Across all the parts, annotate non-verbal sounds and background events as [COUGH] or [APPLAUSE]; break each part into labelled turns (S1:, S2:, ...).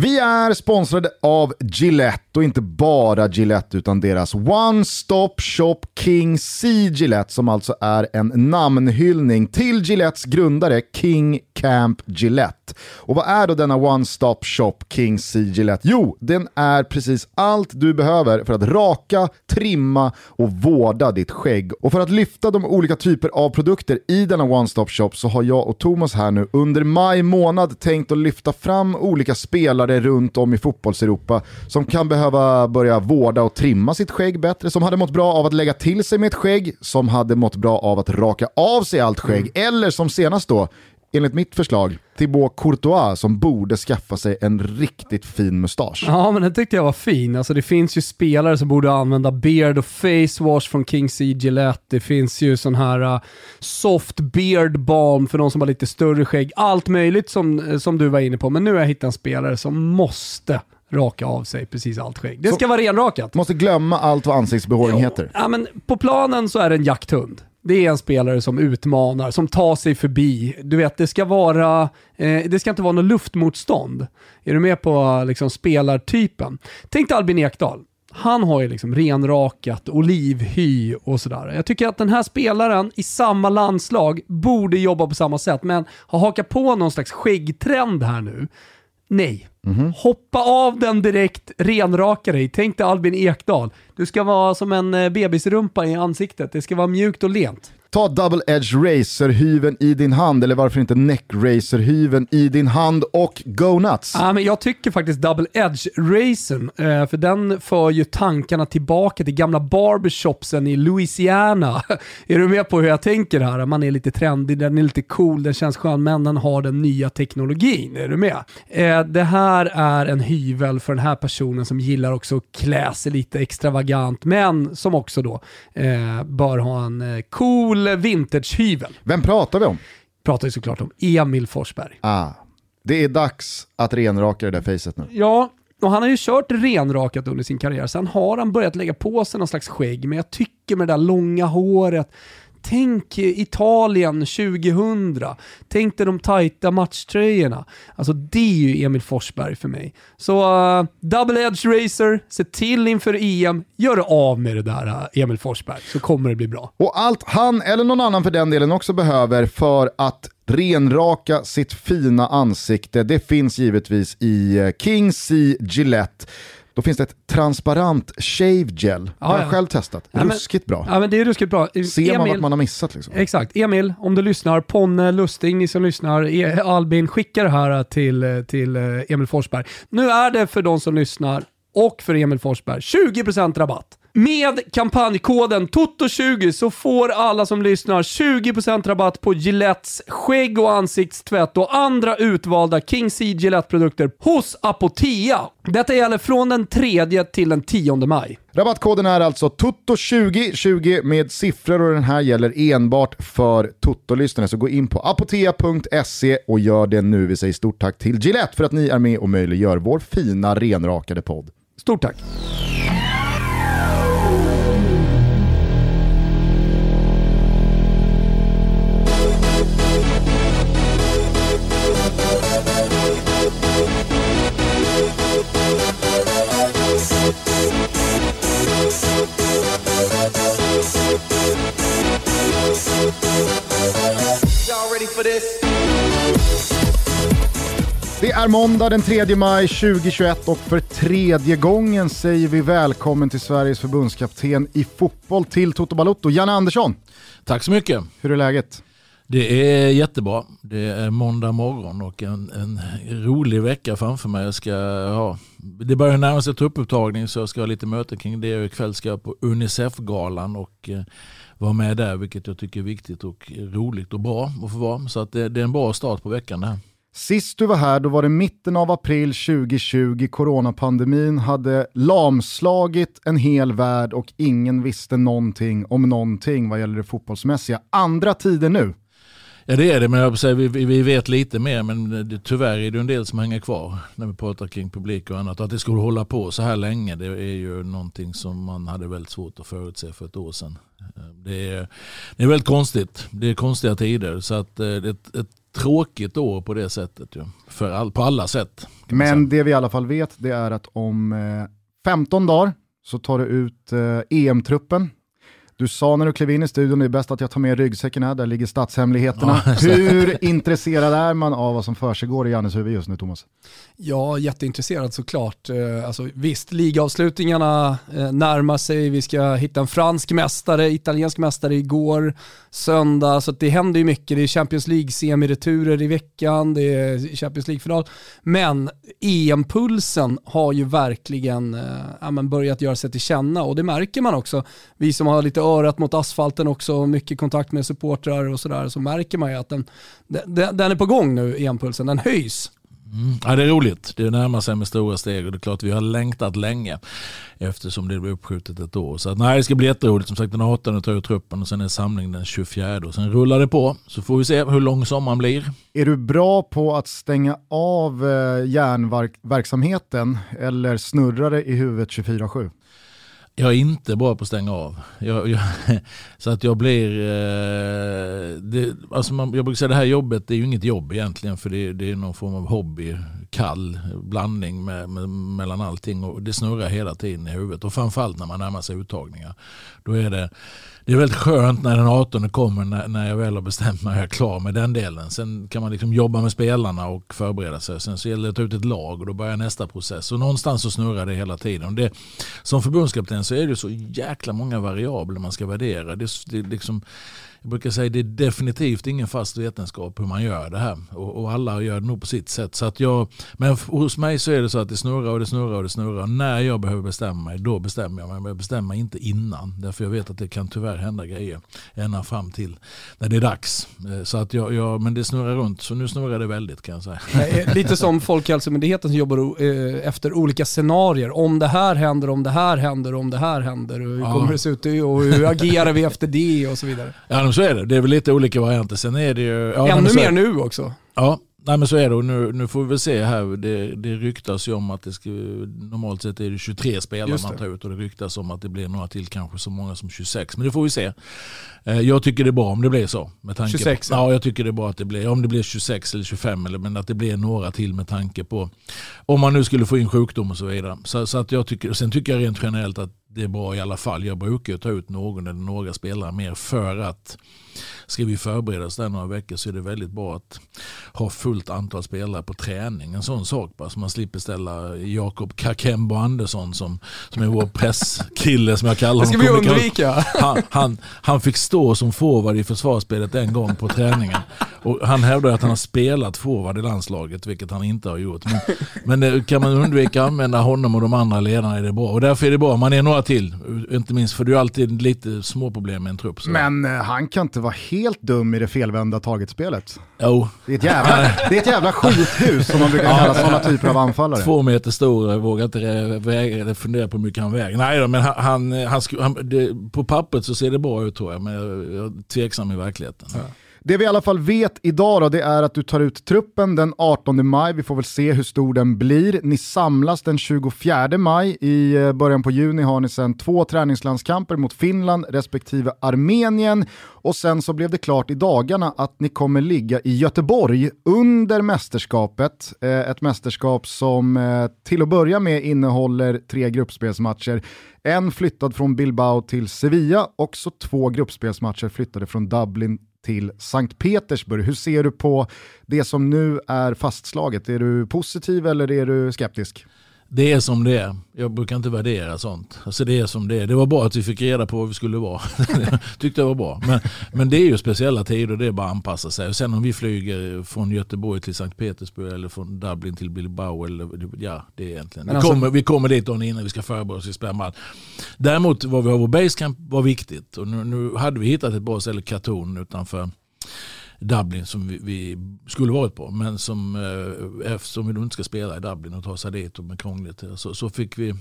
S1: Vi är sponsrade av Gillette och inte bara Gillette utan deras One Stop Shop King C Gillette som alltså är en namnhyllning till Gillettes grundare King Camp Gillette. Och vad är då denna One Stop Shop King C Gillette? Jo, den är precis allt du behöver för att raka, trimma och vårda ditt skägg. Och för att lyfta de olika typer av produkter i denna One Stop Shop så har jag och Thomas här nu under maj månad tänkt att lyfta fram olika spelare runt om i fotbollseuropa som kan behöva börja vårda och trimma sitt skägg bättre, som hade mått bra av att lägga till sig med ett skägg, som hade mått bra av att raka av sig allt skägg, mm. eller som senast då enligt mitt förslag, Thibaut Courtois som borde skaffa sig en riktigt fin mustasch.
S2: Ja, men den tyckte jag var fin. Alltså, det finns ju spelare som borde använda beard och face wash från King C. Gillette. Det finns ju sån här uh, soft beard balm för de som har lite större skägg. Allt möjligt som, uh, som du var inne på, men nu har jag hittat en spelare som måste raka av sig precis allt skägg. Det ska så vara renrakat.
S1: Måste glömma allt vad ansiktsbehåring heter.
S2: Ja, men på planen så är det en jakthund. Det är en spelare som utmanar, som tar sig förbi. Du vet, det ska vara, eh, det ska inte vara något luftmotstånd. Är du med på liksom, spelartypen? Tänk dig Albin Ekdal. Han har ju liksom renrakat, olivhy och sådär. Jag tycker att den här spelaren i samma landslag borde jobba på samma sätt, men har hakat på någon slags skäggtrend här nu. Nej. Mm -hmm. Hoppa av den direkt, renraka dig. Tänk dig Albin Ekdal. Du ska vara som en eh, bebisrumpa i ansiktet. Det ska vara mjukt och lent.
S1: Ta double edge racerhyven i din hand, eller varför inte neck racerhyven i din hand och go nuts.
S2: Ja, men jag tycker faktiskt double edge racern, eh, för den för ju tankarna tillbaka till gamla barbershopsen i Louisiana. [LAUGHS] är du med på hur jag tänker här? Man är lite trendig, den är lite cool, den känns skön, men den har den nya teknologin. Är du med? Eh, det här är en hyvel för den här personen som gillar också att klä sig lite extravagant, men som också då eh, bör ha en cool cool vintagehyvel.
S1: Vem pratar vi om?
S2: Pratar ju såklart om Emil Forsberg.
S1: Ah, det är dags att renraka det där facet nu.
S2: Ja, och han har ju kört renrakat under sin karriär. Sen har han börjat lägga på sig någon slags skägg, men jag tycker med det där långa håret, Tänk Italien 2000. Tänk dig de tajta matchtröjorna. Alltså det är ju Emil Forsberg för mig. Så uh, double edge racer, se till inför EM, gör av med det där uh, Emil Forsberg så kommer det bli bra.
S1: Och allt han, eller någon annan för den delen också behöver för att renraka sitt fina ansikte, det finns givetvis i eh, King C Gillette. Då finns det ett transparent shave gel. Ja, jag har själv testat. Ja, ruskigt bra.
S2: Ja, men det är ruskigt bra.
S1: Ser Emil, man vad man har missat? Liksom.
S2: Exakt. Emil, om du lyssnar, Ponne, Lusting, ni som lyssnar, e- Albin, skicka det här till, till eh, Emil Forsberg. Nu är det för de som lyssnar och för Emil Forsberg 20% rabatt. Med kampanjkoden TOTO20 så får alla som lyssnar 20% rabatt på Gilettes skägg och ansiktstvätt och andra utvalda King C Gillette-produkter hos Apotea. Detta gäller från den 3 till den 10 maj.
S1: Rabattkoden är alltså TOTO20, 20 med siffror och den här gäller enbart för Toto-lyssnare. Så gå in på apotea.se och gör det nu. Vi säger stort tack till Gillette för att ni är med och möjliggör vår fina renrakade podd.
S2: Stort tack!
S1: Det är måndag den 3 maj 2021 och för tredje gången säger vi välkommen till Sveriges förbundskapten i fotboll till Toto Balotto, Janne Andersson.
S3: Tack så mycket.
S1: Hur är läget?
S3: Det är jättebra. Det är måndag morgon och en, en rolig vecka framför mig. Jag ska ha, det börjar närma sig truppupptagning så jag ska ha lite möten kring det. Ikväll ska jag på Unicef-galan och eh, vara med där vilket jag tycker är viktigt och roligt och bra att få vara. Så att det, det är en bra start på veckan det här.
S1: Sist du var här då var det mitten av april 2020, coronapandemin hade lamslagit en hel värld och ingen visste någonting om någonting vad gäller det fotbollsmässiga. Andra tider nu.
S3: Ja det är det, men jag säga, vi, vi vet lite mer men det, tyvärr är det en del som hänger kvar när vi pratar kring publik och annat. Att det skulle hålla på så här länge det är ju någonting som man hade väldigt svårt att förutse för ett år sedan. Det är, det är väldigt konstigt. Det är konstiga tider så att ett, ett tråkigt år på det sättet. Ju. För all, på alla sätt.
S1: Men det vi i alla fall vet det är att om eh, 15 dagar så tar du ut eh, EM-truppen. Du sa när du klev in i studion, det är bäst att jag tar med ryggsäcken här, där ligger statshemligheterna. Ja, Hur intresserad är man av vad som försiggår i Jannes huvud just nu, Thomas?
S2: Ja, jätteintresserad såklart. Eh, alltså, visst, ligaavslutningarna eh, närmar sig. Vi ska hitta en fransk mästare, italiensk mästare igår, söndag. Så det händer ju mycket. Det är Champions League-semireturer i veckan, det är Champions League-final. Men EM-pulsen har ju verkligen ja, börjat göra sig till känna och det märker man också. Vi som har lite örat mot asfalten också, mycket kontakt med supportrar och sådär, så märker man ju att den, den, den är på gång nu, EM-pulsen. Den höjs.
S3: Mm. Ja, det är roligt. Det närmar sig med stora steg och det är klart vi har längtat länge eftersom det blev uppskjutet ett år. Så att, nej, det ska bli jätteroligt. Som sagt den 18 tar ut truppen och sen är samling den 24 och sen rullar det på. Så får vi se hur lång sommaren blir.
S1: Är du bra på att stänga av eh, järnverksamheten eller snurrar det i huvudet 24-7?
S3: Jag är inte bra på att stänga av. Jag, jag, [LAUGHS] så att jag blir... Eh, det, alltså man, jag brukar säga det här jobbet det är ju inget jobb egentligen för det, det är någon form av hobby. Kall blandning med, med, mellan allting och det snurrar hela tiden i huvudet. Och framförallt när man närmar sig uttagningar. Då är det det är väldigt skönt när den 18 kommer när, när jag väl har bestämt mig och är klar med den delen. Sen kan man liksom jobba med spelarna och förbereda sig. Sen så gäller det att ta ut ett lag och då börjar nästa process. Och någonstans så snurrar det hela tiden. det, som förbundskapten så är det så jäkla många variabler man ska värdera. Det, det liksom, jag brukar säga att det är definitivt ingen fast vetenskap hur man gör det här. Och, och, alla gör det nog på sitt sätt. Så att jag, men hos mig så är det så att det snurrar och det snurrar och det snurrar. När jag behöver bestämma mig, då bestämmer jag mig. Men jag bestämmer mig inte innan. Därför jag vet att det kan tyvärr hända grejer ända fram till när det är dags. Eh, så att jag, jag, men det snurrar runt, så nu snurrar det väldigt kan jag säga. [LAUGHS]
S2: Eh, lite som Folkhälsomyndigheten som jobbar eh, efter olika scenarier. Om det här händer, om det här händer, om det här händer. hur ja. kommer det se ut och hur agerar vi efter det och så vidare.
S3: Ja, så är det. Det är väl lite olika varianter. Sen är det ju...
S2: Ja, Ännu mer nu också.
S3: Ja, Nej men så är det och nu, nu får vi väl se här. Det, det ryktas ju om att det ska, normalt sett är det 23 spelare man tar ut och det ryktas om att det blir några till, kanske så många som 26. Men det får vi se. Eh, jag tycker det är bra om det blir så. Med tanke
S2: 26?
S3: På, ja, jag tycker det är bra att det blir, om det blir 26 eller 25 eller men att det blir några till med tanke på om man nu skulle få in sjukdom och så vidare. Så, så att jag tycker, sen tycker jag rent generellt att det är bra i alla fall. Jag brukar ta ut någon eller några spelare mer för att ska vi förbereda oss där några veckor så är det väldigt bra att ha fullt antal spelare på träning. En sån sak bara så man slipper ställa Jakob Kakembo Andersson som, som är vår presskille som jag kallar honom.
S2: Det ska vi undvika.
S3: Han, han, han fick stå som forward i försvarsspelet en gång på träningen. Och han hävdar att han har spelat forward i landslaget, vilket han inte har gjort. Men, men kan man undvika att använda honom och de andra ledarna är det bra. Och därför är det bra, man är några till. Inte minst för det är alltid lite små problem med en trupp. Så.
S1: Men eh, han kan inte vara helt dum i det felvända targetspelet.
S3: Jo.
S1: Det är ett jävla, det är ett jävla skithus som man brukar kalla sådana typer av anfallare.
S3: Två meter stor, jag vågar inte väga, fundera på hur mycket han väger. Nej då, men han, han, han, han det, på pappret så ser det bra ut tror jag, men jag, jag är tveksam i verkligheten. Ja.
S1: Det vi i alla fall vet idag då, det är att du tar ut truppen den 18 maj. Vi får väl se hur stor den blir. Ni samlas den 24 maj. I eh, början på juni har ni sedan två träningslandskamper mot Finland respektive Armenien. Och sen så blev det klart i dagarna att ni kommer ligga i Göteborg under mästerskapet. Eh, ett mästerskap som eh, till att börja med innehåller tre gruppspelsmatcher. En flyttad från Bilbao till Sevilla och så två gruppspelsmatcher flyttade från Dublin till Sankt Petersburg. Hur ser du på det som nu är fastslaget? Är du positiv eller är du skeptisk?
S3: Det är som det är. Jag brukar inte värdera sånt. Alltså det är som det är. Det var bra att vi fick reda på vad vi skulle vara. [LAUGHS] Tyckte jag var bra. Men, men det är ju speciella tider och det är bara att anpassa sig. Och sen om vi flyger från Göteborg till Sankt Petersburg eller från Dublin till Bilbao. Eller, ja, det är egentligen. Alltså, vi, kommer, vi kommer dit dagen innan vi ska förbereda oss i spärrman. Däremot var vi har vår basecamp var viktigt. Och nu, nu hade vi hittat ett bra ställe, Katon utanför Dublin som vi, vi, skulle varit på. Men som, eh, eftersom vi då inte ska spela i Dublin och ta sig dit och med krångligt så, så fick vi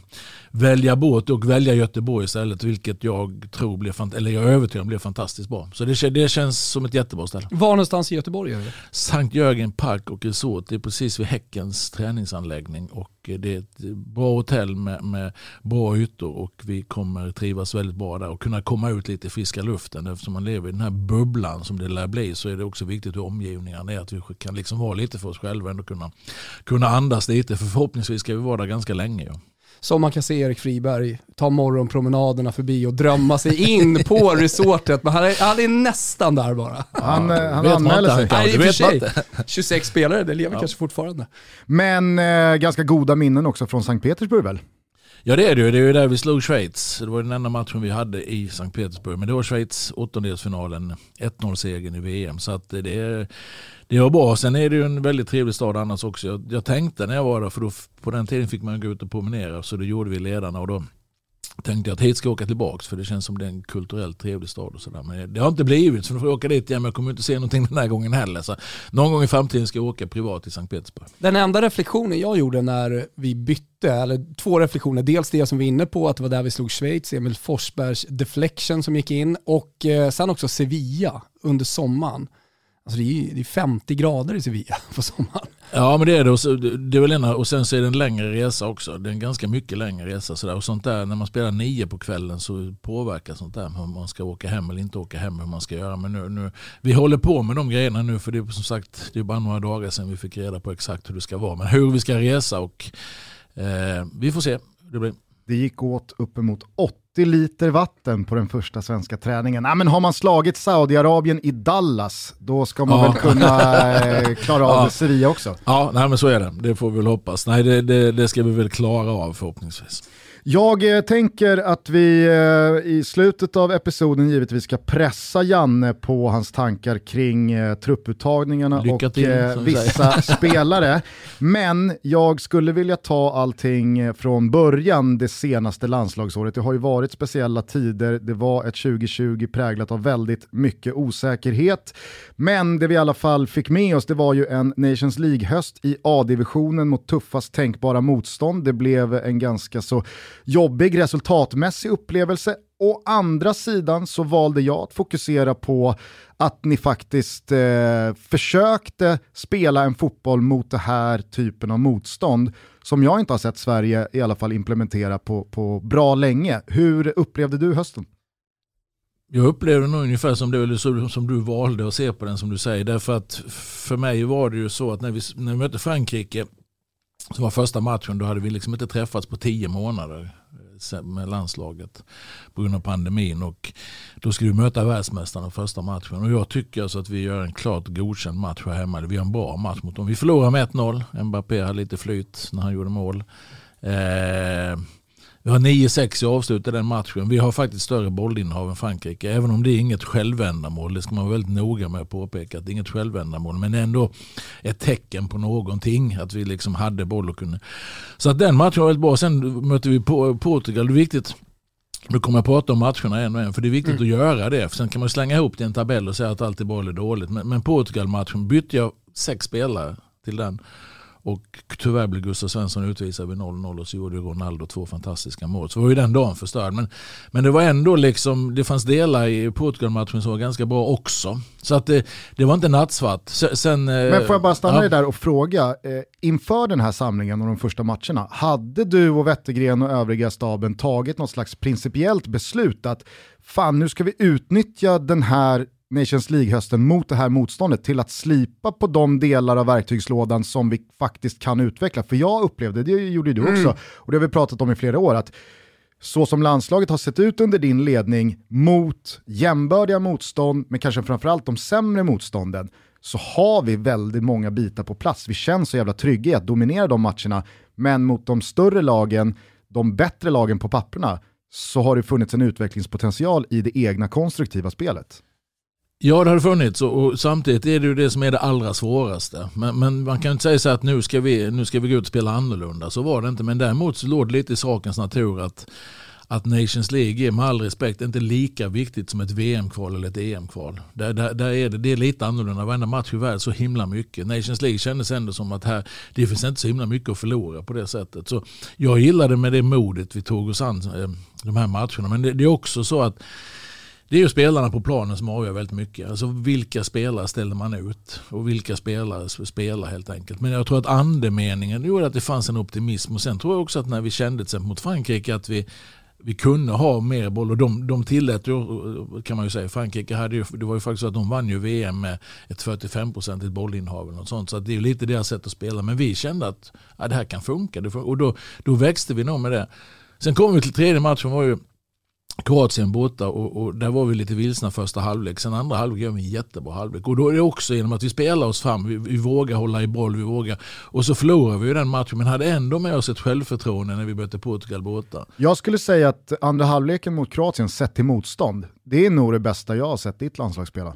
S3: välja båt och välja Göteborg istället. Vilket jag tror blev, eller jag är övertygad om blev fantastiskt bra. Så det, det känns som ett jättebra ställe.
S2: Var någonstans i Göteborg är det?
S3: Sankt Jörgen Park och Resort. Det är precis vid Häckens träningsanläggning. Och det är ett bra hotell med, med bra ytor och vi kommer trivas väldigt bra där och kunna komma ut lite i friska luften. Eftersom man lever i den här bubblan som det lär bli så är det också viktigt hur omgivningarna är. Att vi kan liksom vara lite för oss själva och kunna, kunna andas lite. För förhoppningsvis ska vi vara där ganska länge. Ja.
S2: Som man kan se Erik Friberg ta morgonpromenaderna förbi och drömma sig in på [LAUGHS] resortet. Men han är, han är nästan där bara.
S1: Han,
S3: Ja,
S1: han
S3: vet
S1: anmäler sig.
S3: inte.
S2: Nej,
S3: det
S2: för
S3: vet
S2: sig. 26 [LAUGHS] spelare, det lever kanske fortfarande.
S1: Men eh, ganska goda minnen också från Sankt Petersburg väl?
S3: Ja det är det ju. Det är ju där vi slog Schweiz. Det var den enda matchen vi hade i Sankt Petersburg. Men det var Schweiz åttondelsfinalen, 1-0-segern i VM. Så att det, är, det var bra. Sen är det ju en väldigt trevlig stad annars också. Jag, jag tänkte när jag var där, för då, på den tiden fick man gå ut och promenera. Så det gjorde vi ledarna. Och då tänkte jag att hit ska jag åka tillbaka för det känns som det är en kulturellt trevlig stad. Och sådär. Men det har inte blivit så nu får jag åka dit igen men jag kommer inte se någonting den här gången heller. Så någon gång i framtiden ska jag åka privat till Sankt Petersburg.
S2: Den enda reflektionen jag gjorde när vi bytte, eller två reflektioner, dels det som vi är inne på, att det var där vi slog Schweiz, Emil Forsbergs deflection som gick in och eh, sen också Sevilla under sommaren. Alltså det är, det är 50 grader i Sevilla [LAUGHS] på sommaren.
S3: Ja men det är det. Och, så, det är väl ena, och sen så är det en längre resa också. Det är en ganska mycket längre resa. Sådär. Och sånt där, när man spelar nio på kvällen så påverkar sånt där. Hur man ska åka hem eller inte åka hem. Hur man ska göra. Men nu, nu, vi håller på med de grejerna nu. För det är som sagt det är bara några dagar sedan vi fick reda på exakt hur det ska vara. Men hur vi ska resa och eh, vi får se. Det blir.
S1: Det gick åt uppemot 80 liter vatten på den första svenska träningen. Nej, men har man slagit Saudiarabien i Dallas, då ska man
S3: Ja.
S1: väl kunna eh, klara av
S3: Ja.
S1: Sevilla också.
S3: Ja, nej, men så är det. Det får vi väl hoppas. Nej, det, det, det ska vi väl klara av förhoppningsvis.
S1: Jag eh, tänker att vi eh, i slutet av episoden givetvis ska pressa Janne på hans tankar kring eh, trupputtagningarna
S3: Lycka
S1: och
S3: till,
S1: eh, vissa [LAUGHS] spelare. Men jag skulle vilja ta allting från början det senaste landslagsåret. Det har ju varit speciella tider, det var ett 2020 präglat av väldigt mycket osäkerhet. Men det vi i alla fall fick med oss det var ju en Nations League-höst i A-divisionen mot tuffast tänkbara motstånd. Det blev en ganska så jobbig resultatmässig upplevelse. Å andra sidan så valde jag att fokusera på att ni faktiskt eh, försökte spela en fotboll mot det här typen av motstånd som jag inte har sett Sverige i alla fall implementera på, på bra länge. Hur upplevde du hösten?
S3: Jag upplevde nog ungefär som det eller som du valde att se på den som du säger. Därför att för mig var det ju så att när vi, när vi mötte Frankrike så var första matchen, då hade vi liksom inte träffats på tio månader eh, med landslaget på grund av pandemin. Och då skulle vi möta världsmästarna första matchen. Och jag tycker alltså att vi gör en klart godkänd match här hemma. Vi har en bra match mot dem. Vi förlorar med 1-0. Mbappé hade lite flyt när han gjorde mål. Eh, vi har 9-6 i avslut i den matchen. Vi har faktiskt större bollinnehav än Frankrike. Även om det är inget självändamål. Det ska man vara väldigt noga med att påpeka. Att det är inget självändamål. Men ändå ett tecken på någonting. Att vi liksom hade boll och kunde. Så att den matchen var väldigt bra. Sen mötte vi Portugal. Det är viktigt. Nu kommer jag prata om matcherna en och en. För det är viktigt att göra det. För sen kan man slänga ihop det i en tabell och säga att allt är bra eller dåligt. Men, men Portugal-matchen bytte jag sex spelare till den. Och tyvärr blev Gustav Svensson utvisad vid 0-0 och så gjorde Ronaldo två fantastiska mål. Så var ju den dagen förstörd. Men, men det var ändå liksom, det fanns delar i Portugal-matchen som var ganska bra också. Så att det, det var inte nattsvart. Sen,
S1: Men får jag bara stanna dig där och fråga, eh, inför den här samlingen och de första matcherna, hade du och Wettergren och övriga staben tagit något slags principiellt beslut att fan nu ska vi utnyttja den här Nations League-hösten mot det här motståndet till att slipa på de delar av verktygslådan som vi faktiskt kan utveckla. För jag upplevde, det gjorde du också, och det har vi pratat om i flera år, att så som landslaget har sett ut under din ledning mot jämbördiga motstånd, men kanske framförallt de sämre motstånden, så har vi väldigt många bitar på plats. Vi känns så jävla trygga i att dominera de matcherna, men mot de större lagen, de bättre lagen på papperna, så har det funnits en utvecklingspotential i det egna konstruktiva spelet.
S3: Ja det har det funnits och, och samtidigt är det ju det som är det allra svåraste. Men, men man kan inte säga så att nu ska, vi, nu ska vi gå ut och spela annorlunda. Så var det inte. Men däremot så låg det lite i sakens natur att, att Nations League är med all respekt inte lika viktigt som ett VM-kval eller ett EM-kval. Där, där, där är det, det är lite annorlunda. Varenda match är värd så himla mycket. Nations League kändes ändå som att här, det finns inte så himla mycket att förlora på det sättet. Så jag gillade med det modet vi tog oss an eh, de här matcherna. Men det, det är också så att det är ju spelarna på planen som avgör väldigt mycket. Alltså vilka spelare ställer man ut och vilka spelare spelar helt enkelt. Men jag tror att andemeningen gjorde att det fanns en optimism och sen tror jag också att när vi kände till mot Frankrike att vi vi kunde ha mer boll och de, de tillät ju, kan man ju säga, Frankrike hade ju, det var ju faktiskt så att de vann ju VM med ett 45-procentigt bollinnehav eller något sånt. Så det är ju lite deras sätt att spela. Men vi kände att ja, det här kan funka. Och då, då växte vi nog med det. Sen kom vi till tredje matchen var ju Kroatien borta och, och, där var vi lite vilsna första halvlek. Sen andra halvlek gör vi en jättebra halvlek. Och då är det också genom att vi spelar oss fram. Vi, vi vågar hålla i boll, vi vågar. Och så förlorar vi ju den matchen men hade ändå med oss ett självförtroende när vi mötte Portugal borta.
S1: Jag skulle säga att andra halvleken mot Kroatien sett till motstånd, det är nog det bästa jag har sett ditt landslag spela.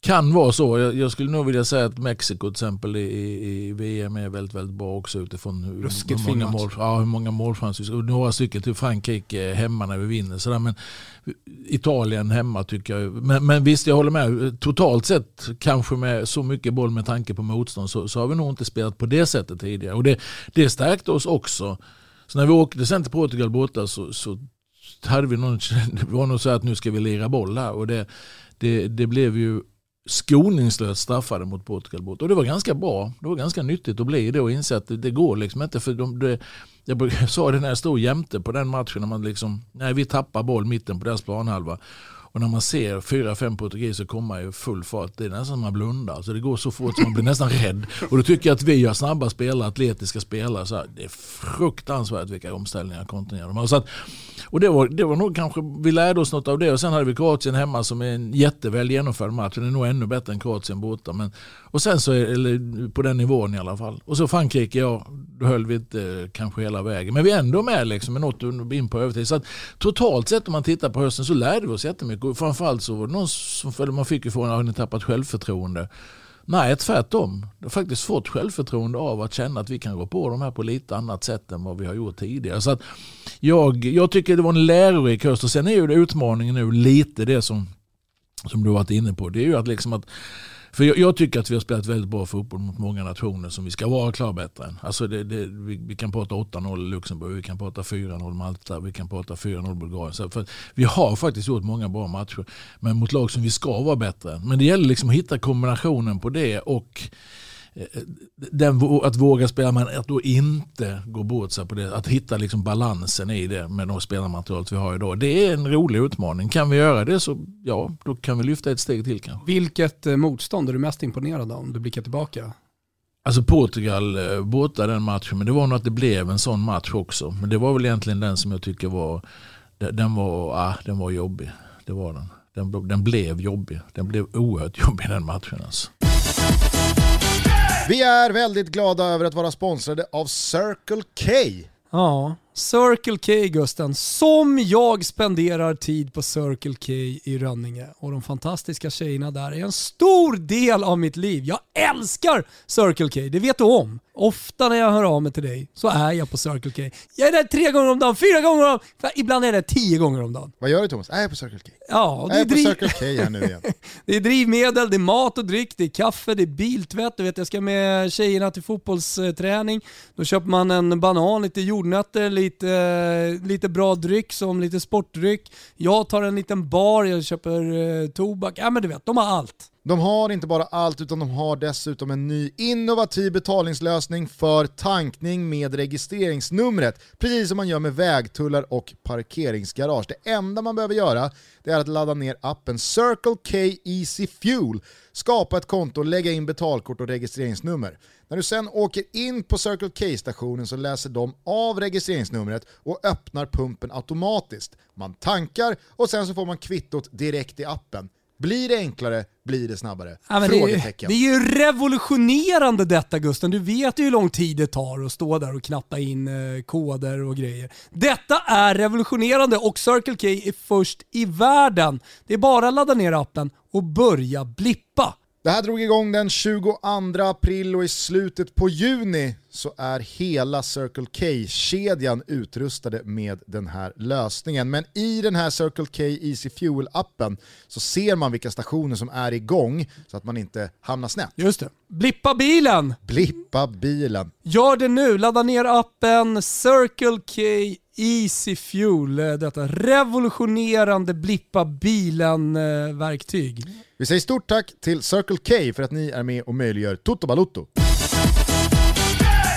S3: Kan vara så. Jag, jag, skulle nog vilja säga att Mexiko till exempel i, i, VM är väldigt, väldigt bra också utifrån hur, hur många, mål, ja, hur många målchanser. Och några stycken till Frankrike hemma när vi vinner. Sådär. Men Italien hemma tycker jag. Men, men visst, jag håller med. Totalt sett kanske med så mycket boll med tanke på motstånd så, så har vi nog inte spelat på det sättet tidigare. Och det, det stärkte oss också. Så när vi åkte sen till Portugal borta så, så hade vi någon, [LAUGHS] det var nog så att nu ska vi lira boll här. Och det, det, det blev ju skoningslöst straffade mot Portugal bort. Och det var ganska bra. Det var ganska nyttigt att bli det och inse att det, det går liksom inte. För de, det, jag [LAUGHS] sa det när jag stod jämte på den matchen. När man liksom, nej, vi tappar boll mitten på deras planhalva. Och när man ser fyra, fem portugiser komma i full fart, det är nästan som man blundar. Så det går så fort så man blir nästan rädd. Och då tycker jag att vi har snabba spelare, atletiska spelare. Så här, det är fruktansvärt vilka omställningar kontinuerligt. de har. Så att, och det var, det var nog kanske, vi lärde oss något av det. Och sen hade vi Kroatien hemma som är en jätteväl genomförd match. Den är nog ännu bättre än Kroatien borta. Men, och sen så, är, eller på den nivån i alla fall. Och så Frankrike, ja, då höll vi inte eh, kanske hela vägen. Men vi är ändå med liksom, med något in på övertid. Så att, totalt sett om man tittar på hösten så lärde vi oss jättemycket. Och framförallt så var det någon som, man fick ju frågan har ni tappat självförtroende. Nej, tvärtom. Jag har faktiskt fått självförtroende av att känna att vi kan gå på de här på lite annat sätt än vad vi har gjort tidigare. Så att jag, jag tycker det var en lärorik höst och sen är ju det utmaningen nu lite det som, som du varit inne på. Det är ju att liksom att för jag, jag, tycker att vi har spelat väldigt bra fotboll mot många nationer som vi ska vara klara bättre än. Alltså det, det, vi, vi, kan prata 8-0 Luxemburg, vi kan prata 4-0 Malta, vi kan prata 4-0 Bulgarien. Så för vi har faktiskt gjort många bra matcher, men mot lag som vi ska vara bättre än. Men det gäller liksom att hitta kombinationen på det och den, att våga spela men att då inte gå bort sig på det. Att hitta liksom balansen i det med de spelarmaterialet vi har idag. Det är en rolig utmaning. Kan vi göra det så ja, då kan vi lyfta ett steg till kanske.
S2: Vilket eh, motstånd är du mest imponerad av om du blickar tillbaka?
S3: Alltså Portugal eh, borta den matchen, men det var nog att det blev en sån match också. Men det var väl egentligen den som jag tycker var, den var, ah, den var jobbig. Det var den. Den, den blev jobbig. Den blev oerhört jobbig den matchen alltså.
S1: Vi är väldigt glada över att vara sponsrade av Circle K.
S2: Ja, Circle K Gusten, som jag spenderar tid på Circle K i Rönninge och de fantastiska tjejerna där är en stor del av mitt liv. Jag älskar Circle K, det vet du om. Ofta när jag hör av mig till dig så är jag på Circle K. Jag är där tre gånger om dagen, fyra gånger om dagen, ibland är det tio gånger om dagen.
S1: Vad gör du Thomas? Jag är på Circle K.
S2: Ja,
S1: jag är på Circle K här nu igen. [LAUGHS]
S2: det är drivmedel, det är mat och dryck, det är kaffe, det är biltvätt. Du vet, jag ska med tjejerna till fotbollsträning. Då köper man en banan, lite jordnötter, lite, lite bra dryck som lite sportdryck. Jag tar en liten bar, jag köper eh, tobak. Ja men du vet, de har allt.
S1: De har inte bara allt utan de har dessutom en ny innovativ betalningslösning för tankning med registreringsnumret. Precis som man gör med vägtullar och parkeringsgarage. Det enda man behöver göra det är att ladda ner appen Circle K Easy Fuel, skapa ett konto, lägga in betalkort och registreringsnummer. När du sen åker in på Circle K-stationen så läser de av registreringsnumret och öppnar pumpen automatiskt. Man tankar och sen så får man kvittot direkt i appen. Blir det enklare, blir det snabbare?
S2: Ja, det, är, det, är, ju revolutionerande detta Gusten. Du vet ju hur lång tid det tar att stå där och knappa in eh, koder och grejer. Detta är revolutionerande och Circle K är först i världen. Det är bara att ladda ner appen och börja blippa.
S1: Det här drog igång den 22 april och i slutet på juni så är hela Circle K-kedjan utrustade med den här lösningen. Men i den här Circle K Easy Fuel-appen så ser man vilka stationer som är igång så att man inte hamnar snett.
S2: Just det. Blippa bilen!
S1: Blippa bilen.
S2: Gör det nu, ladda ner appen Circle K Easy Fuel, eh, detta revolutionerande blippa bilen-verktyg.
S1: Vi säger stort tack till Circle K för att ni är med och möjliggör Toto Balutto.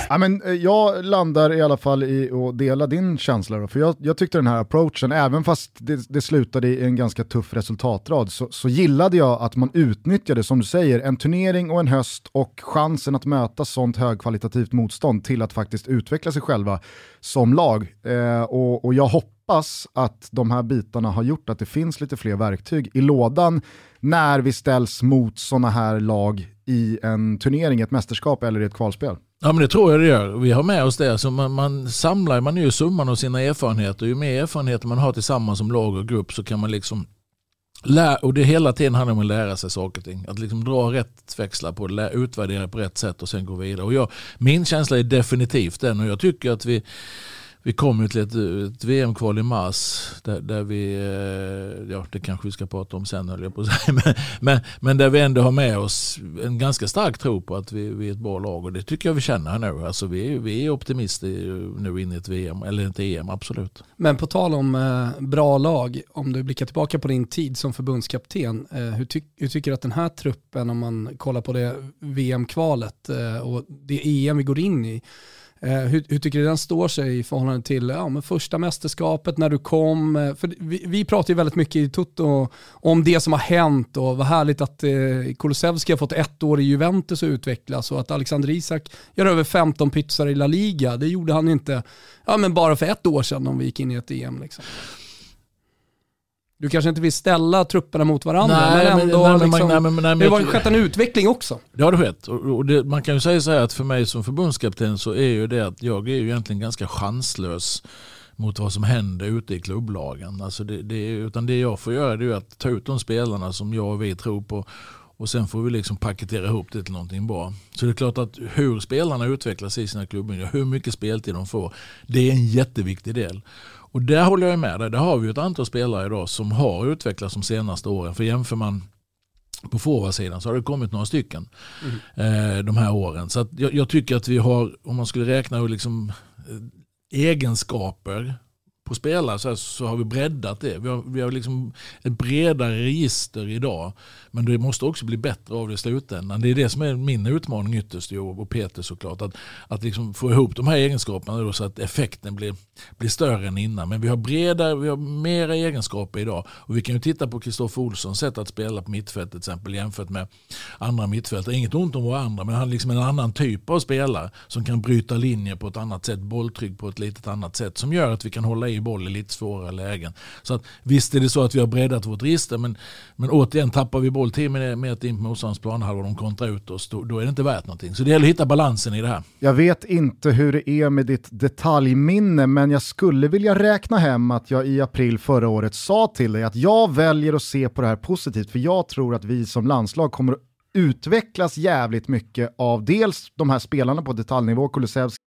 S1: Ja, men eh, jag landar i alla fall i att dela din känsla. Då, för jag, jag tyckte den här approachen, även fast det, det slutade i en ganska tuff resultatrad, så, så, gillade jag att man utnyttjade, som du säger, en turnering och en höst och chansen att möta sånt högkvalitativt motstånd till att faktiskt utveckla sig själva som lag. Eh, och, och jag hoppas att de här bitarna har gjort att det finns lite fler verktyg i lådan när vi ställs mot sådana här lag i en turnering, ett mästerskap eller i ett kvalspel.
S3: Ja men det tror jag det gör. Vi har med oss det. Så man, man samlar man ju summan av sina erfarenheter. Ju mer erfarenheter man har tillsammans som lag och grupp så kan man liksom lära, och det hela tiden handlar om att lära sig saker och ting. Att liksom dra rätt växlar på det, utvärdera på rätt sätt och sen gå vidare. Och jag, min känsla är definitivt den och jag tycker att vi vi kom ju till ett, ett VM-kval i mars där, där, vi, eh, ja det kanske vi ska prata om sen höll jag på att säga, [LAUGHS] men, men, men, där vi ändå har med oss en ganska stark tro på att vi, vi är ett bra lag och det tycker jag vi känner nu. Alltså vi, vi är optimister nu in i ett VM, eller ett EM, absolut.
S2: Men på tal om eh, bra lag, om du blickar tillbaka på din tid som förbundskapten, eh, hur, ty hur tycker du att den här truppen, om man kollar på det VM-kvalet eh, och det EM vi går in i, Eh, hur, hur, tycker du den står sig i förhållande till ja, men första mästerskapet när du kom? Eh, för vi, vi pratar ju väldigt mycket i Toto om det som har hänt och vad härligt att eh, Kulusevski har fått ett år i Juventus att utvecklas och att Alexander Isak gör över 15 pytsar i La Liga. Det gjorde han inte ja, men bara för ett år sedan om vi gick in i ett EM. Liksom. Du kanske inte vill ställa trupperna mot varandra, nej, men ändå men, liksom, nej, men, nej, men, det har skett en utveckling också.
S3: Det har det skett. Och, det, man kan ju säga så här att för mig som förbundskapten så är ju det att jag är ju egentligen ganska chanslös mot vad som händer ute i klubblagen. Alltså det, det, utan det jag får göra är att ta ut de spelarna som jag och vi tror på och sen får vi liksom paketera ihop det till någonting bra. Så det är klart att hur spelarna utvecklas i sina klubbar, hur mycket speltid de får, det är en jätteviktig del. Och där håller jag med dig. Där har vi ett antal spelare idag som har utvecklats de senaste åren. För jämför man på forwardsidan så har det kommit några stycken mm. eh, de här åren. Så jag, jag, tycker att vi har, om man skulle räkna liksom, eh, egenskaper på spelare så, så har vi breddat det. Vi har, vi har liksom ett bredare register idag. Men det måste också bli bättre av det i slutändan. Det är det som är min utmaning ytterst och Peter såklart. Att, att liksom få ihop de här egenskaperna då, så att effekten blir, blir större än innan. Men vi har bredare, vi har mera egenskaper idag. Och vi kan ju titta på Kristoffer Olssons sätt att spela på mittfält till exempel jämfört med andra mittfältare. Inget ont om våra andra men han är liksom en annan typ av spelare som kan bryta linjer på ett annat sätt, bolltryck på ett litet annat sätt som gör att vi kan hålla i boll i lite svårare lägen. Så att, visst är det så att vi har breddat vårt register men, men återigen tappar vi boll 10 meter in på motståndarens planhalva och de kontrar ut oss, då, då, är det inte värt någonting. Så det gäller att hitta balansen i det här.
S1: Jag vet inte hur det är med ditt detaljminne men jag skulle vilja räkna hem att jag i april förra året sa till dig att jag väljer att se på det här positivt för jag tror att vi som landslag kommer att utvecklas jävligt mycket av dels de här spelarna på detaljnivå, Kulusevski.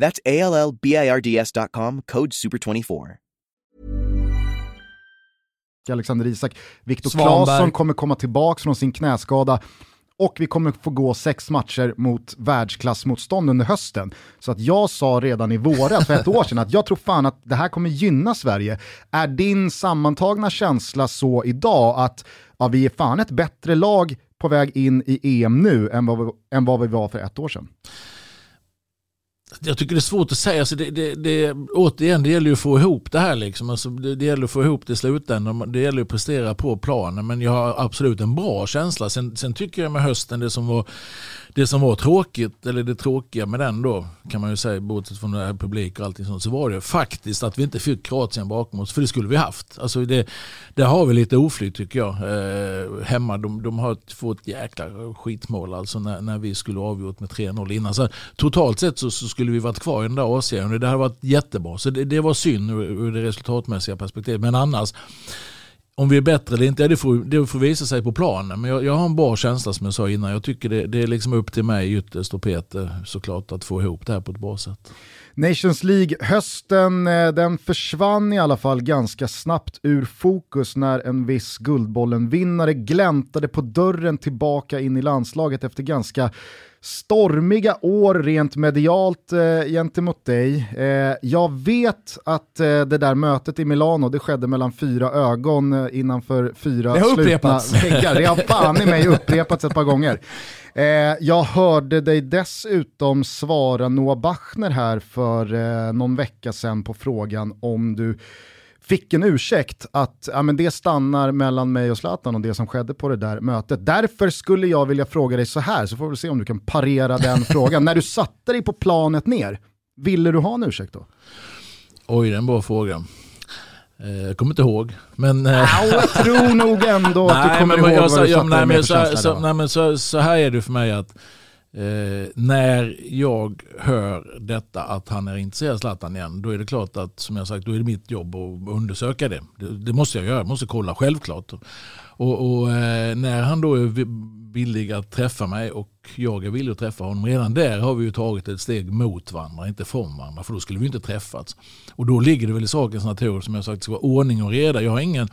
S4: That's A L L B I R D S.com, code SUPER24.
S1: Alexander Isak. Viktor Claesson kommer komma tillbaka från sin knäskada och vi kommer få gå sex matcher mot världsklassmotstånd under hösten. Så att jag sa redan i våras, för ett år sedan, att jag tror fan att det här kommer gynna Sverige. Är din sammantagna känsla så idag att ja, vi är fan ett bättre lag på väg in i EM nu än vad vi, än vad vi var för ett år sedan?
S3: Jag tycker det är svårt att säga. Alltså det, det, det, återigen, det gäller ju att få ihop det här. Liksom. Alltså det, det gäller att få ihop det i slutändan. Det gäller att prestera på planen. Men jag har absolut en bra känsla. Sen, sen tycker jag med hösten, det som var det som var tråkigt, eller det tråkiga med den då, kan man ju säga, bortsett från det här publik och allting sånt, så var det faktiskt att vi inte fick Kroatien bakom oss, för det skulle vi haft. Alltså det, där har vi lite oflyt tycker jag. Eh, hemma, de, de har fått ett jäkla skitmål alltså när, när vi skulle avgjort med 3-0 innan. Så totalt sett så, så, skulle vi varit kvar i den där A-serien och det hade varit jättebra. Så det, det var synd ur, ur det resultatmässiga perspektivet. Men annars, om vi är bättre eller inte, det får, det får visa sig på planen. Men jag, jag, har en bra känsla som jag sa innan. Jag tycker det, det är liksom upp till mig ytterst och Peter såklart att få ihop det här på ett bra sätt.
S1: Nations League-hösten eh, den försvann i alla fall ganska snabbt ur fokus när en viss Guldbollen-vinnare gläntade på dörren tillbaka in i landslaget efter ganska stormiga år rent medialt eh, gentemot dig. Eh, jag vet att eh, det där mötet i Milano, det skedde mellan fyra ögon eh, innanför fyra
S2: det har
S1: slutna
S2: upprepats.
S1: väggar. Det har fan i mig upprepats ett par gånger. Eh, jag hörde dig dessutom svara Noah Bachner här för eh, någon vecka sedan på frågan om du fick en ursäkt att ja, men det stannar mellan mig och Zlatan och det som skedde på det där mötet. Därför skulle jag vilja fråga dig så här, så får vi se om du kan parera den [LAUGHS] frågan. När du satte dig på planet ner, ville du ha en ursäkt då?
S3: Oj, det är en bra fråga. Eh, Jag kommer inte ihåg. Men, eh,
S1: Ja, jag tror nog ändå att du [LAUGHS] kommer ihåg vad du satte dig med för
S3: så,
S1: känsla
S3: så här är det för mig att eh, när jag hör detta att han är intresserad av Zlatan igen, då är det klart att som jag sagt, då är det mitt jobb att undersöka det. Det, det måste jag göra, jag måste kolla självklart. Och, och eh, när han då är villig att träffa mig och jag är villig att träffa honom, redan där har vi ju tagit ett steg mot varandra, inte från varandra, för då skulle vi inte träffats. Och då ligger det väl i sakens natur, som jag sagt, det ska vara ordning och reda. Jag har ingen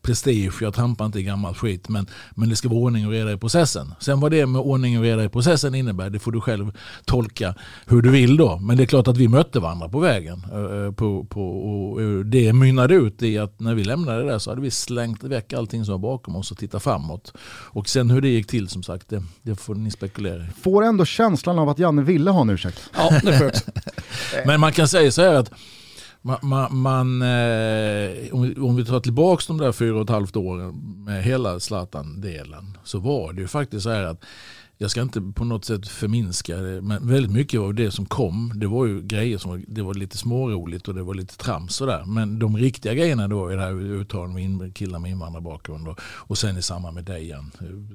S3: prestige, jag trampar inte i gammal skit, men, men det ska vara ordning och reda i processen. Sen vad det med ordning och reda i processen innebär, det får du själv tolka hur du vill då. Men det är klart att vi mötte varandra på vägen. Eh, eh, på, på, och eh, det mynnade ut i att när vi lämnade det där så hade vi slängt väck allting som var bakom oss och tittat framåt. Och sen hur det gick till som sagt, det, det får ni spekulera i.
S1: Får ändå känslan av att Janne ville ha en ursäkt.
S2: Ja, det också. [LAUGHS]
S3: Men man kan säga så här att man, man, man, eh, om, vi, om vi tar tillbaka de där fyra och ett halvt åren med hela Zlatan-delen så var det ju faktiskt så här att jag ska inte på något sätt förminska det, men väldigt mycket av det som kom, det var ju grejer som var, det var lite småroligt och det var lite trams sådär. Men de riktiga grejerna då är det här uttalandet med killar med invandrarbakgrund och, och sen i samband med dig igen,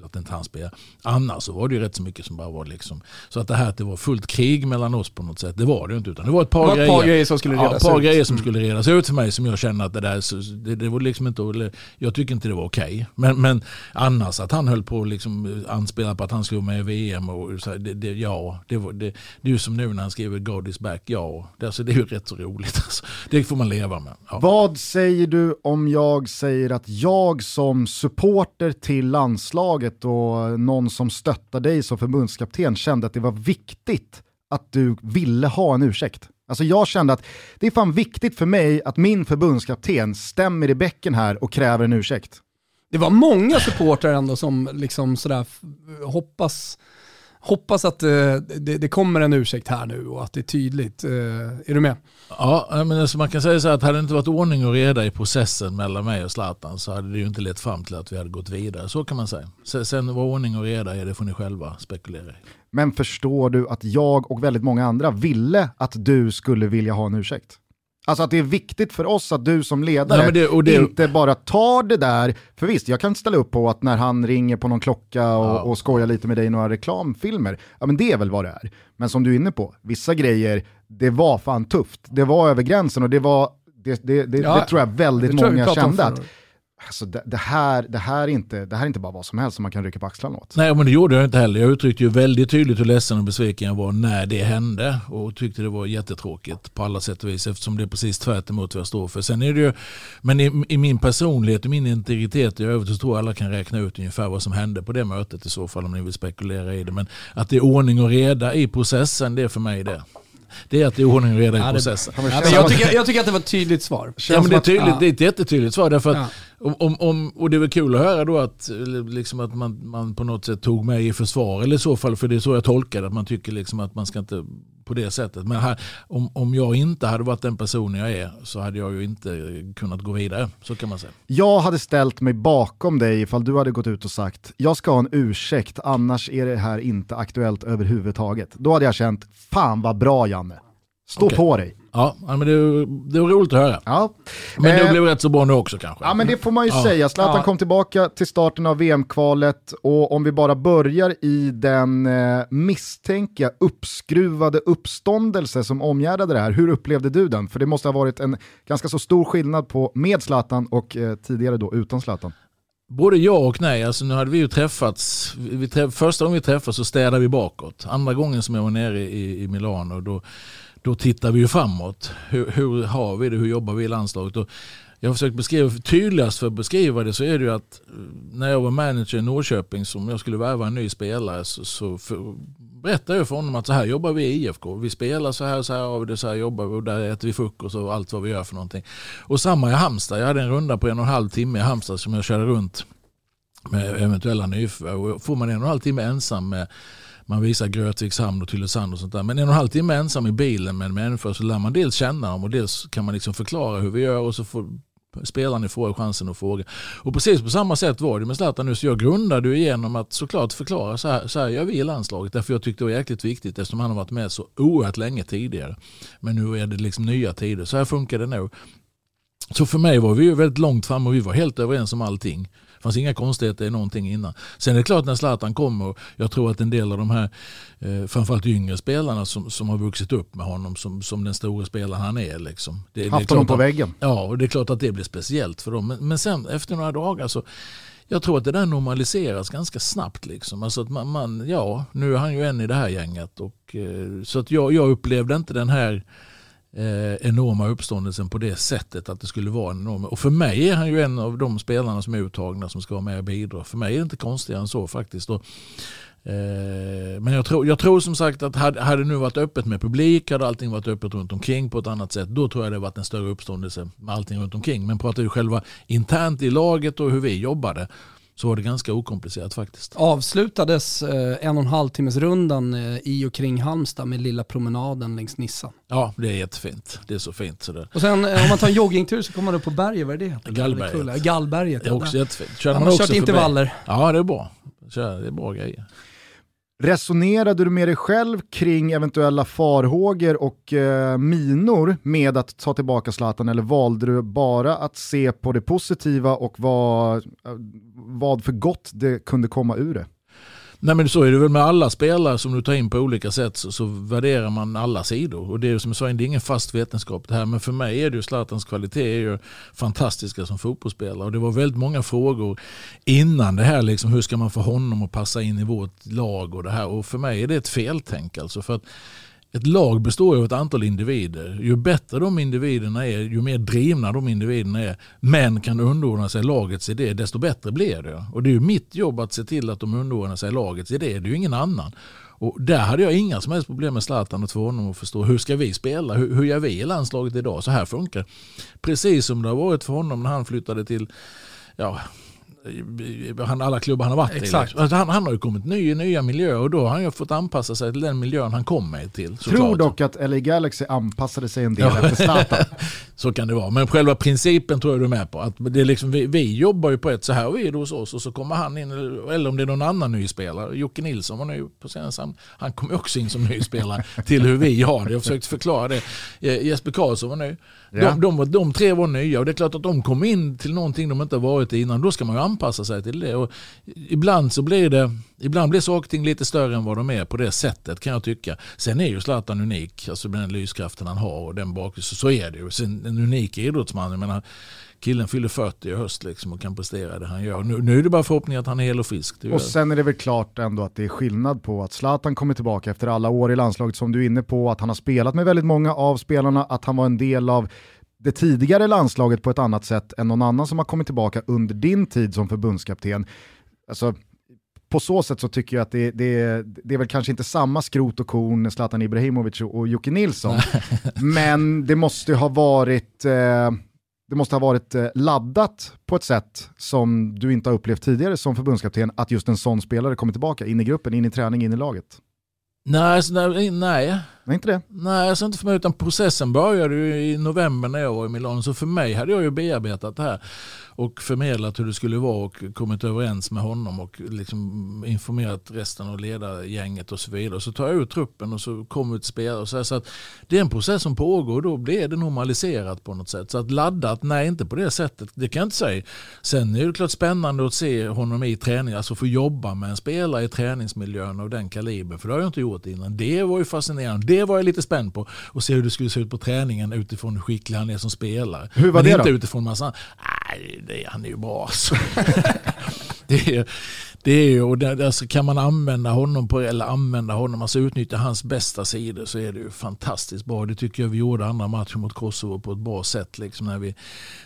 S3: att inte han spelar. Annars så var det ju rätt så mycket som bara var liksom, så att det här att det var fullt krig mellan oss på något sätt, det var det ju inte. Utan det var ett par,
S2: Det var
S3: grejer,
S2: par grejer som skulle
S3: ja,
S2: redas
S3: ett par
S2: ut.
S3: grejer som
S2: Mm.
S3: skulle redas ut för mig som jag känner att det där, det, det var liksom inte, jag tycker inte det var okej. Men, men annars att han höll på att liksom anspela på att han skulle vara med VM och så här, det, det, ja, det, var, det, det är ju som nu när han skriver God is back, ja. Det, alltså, det är ju rätt så roligt. [LAUGHS] Alltså. Det får man leva med. Ja.
S1: Vad säger du om jag säger att jag som supporter till landslaget och någon som stöttar dig som förbundskapten kände att det var viktigt att du ville ha en ursäkt? Alltså jag kände att det är fan viktigt för mig att min förbundskapten stämmer i bäcken här och kräver en ursäkt.
S2: Det var många supportrar ändå som liksom sådär hoppas, hoppas att eh, det, det kommer en ursäkt här nu och att det är tydligt. Eh, är du med?
S3: Ja, men alltså man kan säga så här att hade det inte varit ordning och reda i processen mellan mig och Zlatan så hade det ju inte lett fram till att vi hade gått vidare. Så kan man säga. Sen, sen vad ordning och reda är, det får ni själva spekulera i.
S1: Men förstår du att jag och väldigt många andra ville att du skulle vilja ha en ursäkt? Alltså att det är viktigt för oss att du som ledare
S3: Ja, det- det-
S1: inte bara tar det där, för visst jag kan ställa upp på att när han ringer på någon klocka och,
S3: Ja.
S1: och skojar lite med dig i några reklamfilmer, ja men det är väl vad det är. Men som du är inne på, vissa grejer, det var fan tufft, det var över gränsen och det var, det, det,
S2: Ja,
S1: tror jag väldigt
S2: jag
S1: många
S2: om
S1: kände att alltså, det, det, här, det, här är inte, det här är inte bara vad som helst som man kan rycka på axlarna åt.
S3: Nej men det gjorde jag inte heller. Jag uttryckte ju väldigt tydligt hur ledsen och besviken jag var när det hände. Och tyckte det var jättetråkigt på alla sätt och vis eftersom det är precis tvärt emot vad jag står för. Sen är det ju, men i, i min personlighet och min integritet i övrigt så tror jag alla kan räkna ut ungefär vad som hände på det mötet i så fall om ni vill spekulera i det. Men att det är ordning och reda i processen, det är för mig det. Det är att det är ordning och reda i
S2: Ja, det-
S3: processen.
S2: Ja, men jag, tycker, jag tycker att det var ett tydligt svar.
S3: Ja, men det, är tydligt,
S2: ja.
S3: det är ett jättetydligt svar. Därför att om, om, och det är väl kul att höra då att, liksom att man, man på något sätt tog mig i försvar. Eller i så fall, för det är så jag tolkar det, att man tycker liksom att man ska inte på det sättet. Men här, om, om jag inte hade varit den personen jag är så hade jag ju inte kunnat gå vidare. Så kan man säga.
S1: Jag hade ställt mig bakom dig ifall du hade gått ut och sagt jag ska ha en ursäkt annars är det här inte aktuellt överhuvudtaget. Då hade jag känt fan vad bra Janne. Stå
S3: Okej.
S1: på dig.
S3: Ja, men det, det var roligt att höra.
S1: Ja.
S3: Men det
S1: Eh,
S3: blev rätt så bra nu också kanske.
S1: Ja men det får man ju
S3: Ja.
S1: säga. Zlatan
S2: Ja.
S1: kom tillbaka till starten av VM-kvalet och om vi bara börjar i den eh, misstänker jag uppskruvade uppståndelse som omgärdade det här. Hur upplevde du den? För det måste ha varit en ganska så stor skillnad på med Zlatan och eh, tidigare då utan Zlatan.
S3: Både ja och nej. Alltså nu hade vi ju träffats. Vi, vi träff, första gången vi träffades så städade vi bakåt. Andra gången som jag var nere i, i Milano då, då tittar vi ju framåt. Hur, hur har vi det? Hur jobbar vi i landslaget? Och jag har försökt beskriva, tydligast för att beskriva det så är det ju att eh, när jag var manager i Norrköping som jag skulle värva en ny spelare så, så för, berättade jag för honom att så här jobbar vi i IFK. Vi spelar så här, så här har vi det, så här jobbar vi och där äter vi frukost och allt vad vi gör för någonting. Och samma i Halmstad. Jag hade en runda på en och en halv timme i Halmstad som jag körde runt med eventuella nyförvärv. Får man en och en halv timme ensam med man visar Grötviks hamn och Tylösand och sånt där. Men en och en halv timme ensam i bilen med en människa så lär man dels känna dem och dels kan man liksom förklara hur vi gör och så får spelaren får chansen att fråga. Och precis på samma sätt var det med Zlatan nu. Så jag grundade igenom att såklart förklara så här, så här gör vi i landslaget. Därför jag tyckte det var jäkligt viktigt eftersom han har varit med så oerhört länge tidigare. Men nu är det liksom nya tider. Så här funkar det nu. Så för mig var vi ju väldigt långt fram och vi var helt överens om allting fanns inga konstigheter i någonting innan. Sen är det klart när Zlatan kommer, jag tror att en del av de här eh, framförallt yngre spelarna som, som har vuxit upp med honom som, som den stora spelaren han är. Liksom.
S1: Det, Haft honom på väggen.
S3: Ja, och det är klart att det blir speciellt för dem. Men, men sen efter några dagar så jag tror att det där normaliseras ganska snabbt. Liksom. Alltså att man, man, ja, nu är han ju en i det här gänget. Och, eh, så att jag, jag upplevde inte den här eh, enorma uppståndelsen på det sättet att det skulle vara en enorm. Och för mig är han ju en av de spelarna som är uttagna som ska vara med och bidra. För mig är det inte konstigare än så faktiskt. Och, eh, men jag tror, jag tror som sagt att hade, hade det nu varit öppet med publik, hade allting varit öppet runt omkring på ett annat sätt, då tror jag det varit en större uppståndelse med allting runt omkring. Men pratar vi själva internt i laget och hur vi jobbade, så var det ganska okomplicerat faktiskt.
S2: Avslutades eh, en och en halv timmes rundan eh, i och kring Halmstad med lilla promenaden längs Nissa.
S3: Ja, det är jättefint. Det är så fint. Så det...
S2: Och sen eh, om man tar en joggingtur så kommer man upp på berget, vad är det?
S3: Gallberget.
S2: Gallberget.
S3: Det är också jättefint. Kör
S2: man, har kört intervaller.
S3: Ja, det är bra. Det är bra grejer.
S1: Resonerade du med dig själv kring eventuella farhågor och eh, minor med att ta tillbaka Zlatan eller valde du bara att se på det positiva och eh, vad för gott det kunde komma ur det?
S3: Nej men så är det väl med alla spelare som du tar in på olika sätt så, så värderar man alla sidor. Och det är som jag sa, det är ingen fast vetenskap det här. Men för mig är det ju Zlatans kvalitet är ju fantastiska som fotbollsspelare. Och det var väldigt många frågor innan det här. Liksom, hur ska man få honom att passa in i vårt lag och det här. Och för mig är det ett feltänk. Alltså, för att ett lag består av ett antal individer. Ju bättre de individerna är, ju mer drivna de individerna är, men kan underordna sig lagets idé, desto bättre blir det. Och det är ju mitt jobb att se till att de underordnar sig lagets idé, det är ju ingen annan. Och där hade jag inga som helst problem med Zlatan och få honom att förstå hur ska vi spela, hur, hur gör vi i landslaget idag, så här funkar Precis som det har varit för honom när han flyttade till ja, alla klubbar han har varit
S2: Exakt.
S3: i. Liksom. Han, han har ju kommit ny i nya miljöer och då har han ju fått anpassa sig till den miljön han kommer till.
S1: Tror klart. dock att LA Galaxy anpassade sig en del efter Zlatan. [LAUGHS]
S3: så kan det vara, men själva principen tror jag du är med på. Att det är liksom, vi, vi jobbar ju på ett, så här vi är det hos oss och så kommer han in, eller om det är någon annan ny spelare. Jocke Nilsson var ny på senaste, han kom också in som ny spelare till hur vi har det. Jag har försökt förklara det. Jesper Karlsson var ny. Ja. De, de, de, tre var nya och det är klart att de kom in till någonting de inte varit i innan. Då ska man ju anpassa sig till det. Och ibland så blir det Ibland blir saker och ting lite större än vad de är på det sättet kan jag tycka. Sen är ju Zlatan unik, alltså med den lyskraften han har och den bakgrunden. Så är det ju. Sen, en unik idrottsman. Jag menar, killen fyller 40 i höst liksom och kan prestera det han gör. Nu, nu är det bara förhoppning att han är hel och frisk.
S1: Och sen är det väl klart ändå att det är skillnad på att Zlatan kommer tillbaka efter alla år i landslaget som du är inne på, att han har spelat med väldigt många av spelarna, att han var en del av det tidigare landslaget på ett annat sätt än någon annan som har kommit tillbaka under din tid som förbundskapten. Alltså, på så sätt så tycker jag att det, det, det är väl kanske inte samma skrot och korn Zlatan Ibrahimovic och Jocke Nilsson. [LAUGHS] men det måste ha varit, eh, det måste ha varit eh, laddat på ett sätt som du inte har upplevt tidigare som förbundskapten, att just en sån spelare kommer tillbaka in i gruppen, in i träning, in i laget.
S3: Nej, nej, nej.
S1: Nej, inte det?
S3: Nej, alltså inte för mig, utan processen började ju i november när jag var i Milano. Så för mig hade jag ju bearbetat det här och förmedlat hur det skulle vara och kommit överens med honom och liksom informerat resten av ledargänget och så vidare. Så tar jag ut truppen och så kommer ut spelare. Och så, så att det är en process som pågår och då blir det normaliserat på något sätt. Så att laddat, nej inte på det sättet, det kan jag inte säga. Sen är det klart spännande att se honom i träning, alltså få jobba med en spelare i träningsmiljön av den kalibern. För det har jag inte gjort innan. Det var ju fascinerande. Det var jag lite spänd på. Och se hur det skulle se ut på träningen utifrån hur skicklig han är som spelare.
S1: Hur var
S3: Men
S1: det
S3: inte
S1: då?
S3: utifrån massa, nej, det, han är ju bra alltså. [LAUGHS] [LAUGHS] Det är, det är ju, och det, alltså kan man använda honom på, eller använda honom, alltså utnyttja hans bästa sidor så är det ju fantastiskt bra. Det tycker jag vi gjorde andra matcher mot Kosovo på ett bra sätt. Liksom när, vi,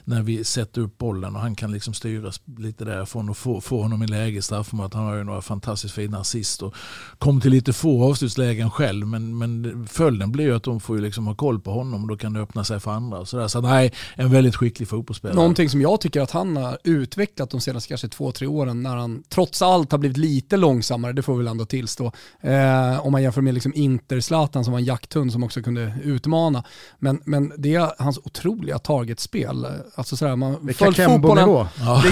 S3: när vi sätter upp bollen och han kan liksom styras lite därifrån och få, få honom i läge i straffområdet. Han har ju några fantastiskt fina assist och kom till lite få avslutslägen själv. Men, men följden blir ju att de får ju liksom ha koll på honom och då kan det öppna sig för andra. Så, där. så nej, en väldigt skicklig fotbollsspelare.
S2: Någonting som jag tycker att han har utvecklat de senaste kanske två, tre åren när han trots allt har blivit lite långsammare, det får vi väl ändå tillstå. Eh, om man jämför med liksom Inter-Zlatan som var en jakthund som också kunde utmana. Men, men det är hans otroliga targetspel. Alltså sådär, man
S1: det är Kakembo-nivå.
S2: Ja. Det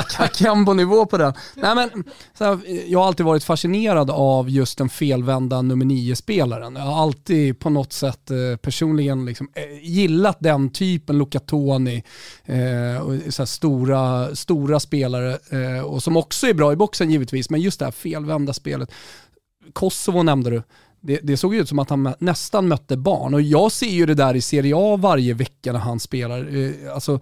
S2: är Kakembo-nivå [LAUGHS] på den. Nej, men, såhär, jag har alltid varit fascinerad av just den felvända nummer nio-spelaren. Jag har alltid på något sätt eh, personligen liksom, eh, gillat den typen, Lucatoni, eh, och stora, stora spelare eh, Eh, och som också är bra i boxen givetvis, men just det här felvända spelet. Kosovo nämnde du. Det, det, såg ut som att han nästan mötte barn och jag ser ju det där i Serie A varje vecka när han spelar. Eh, alltså,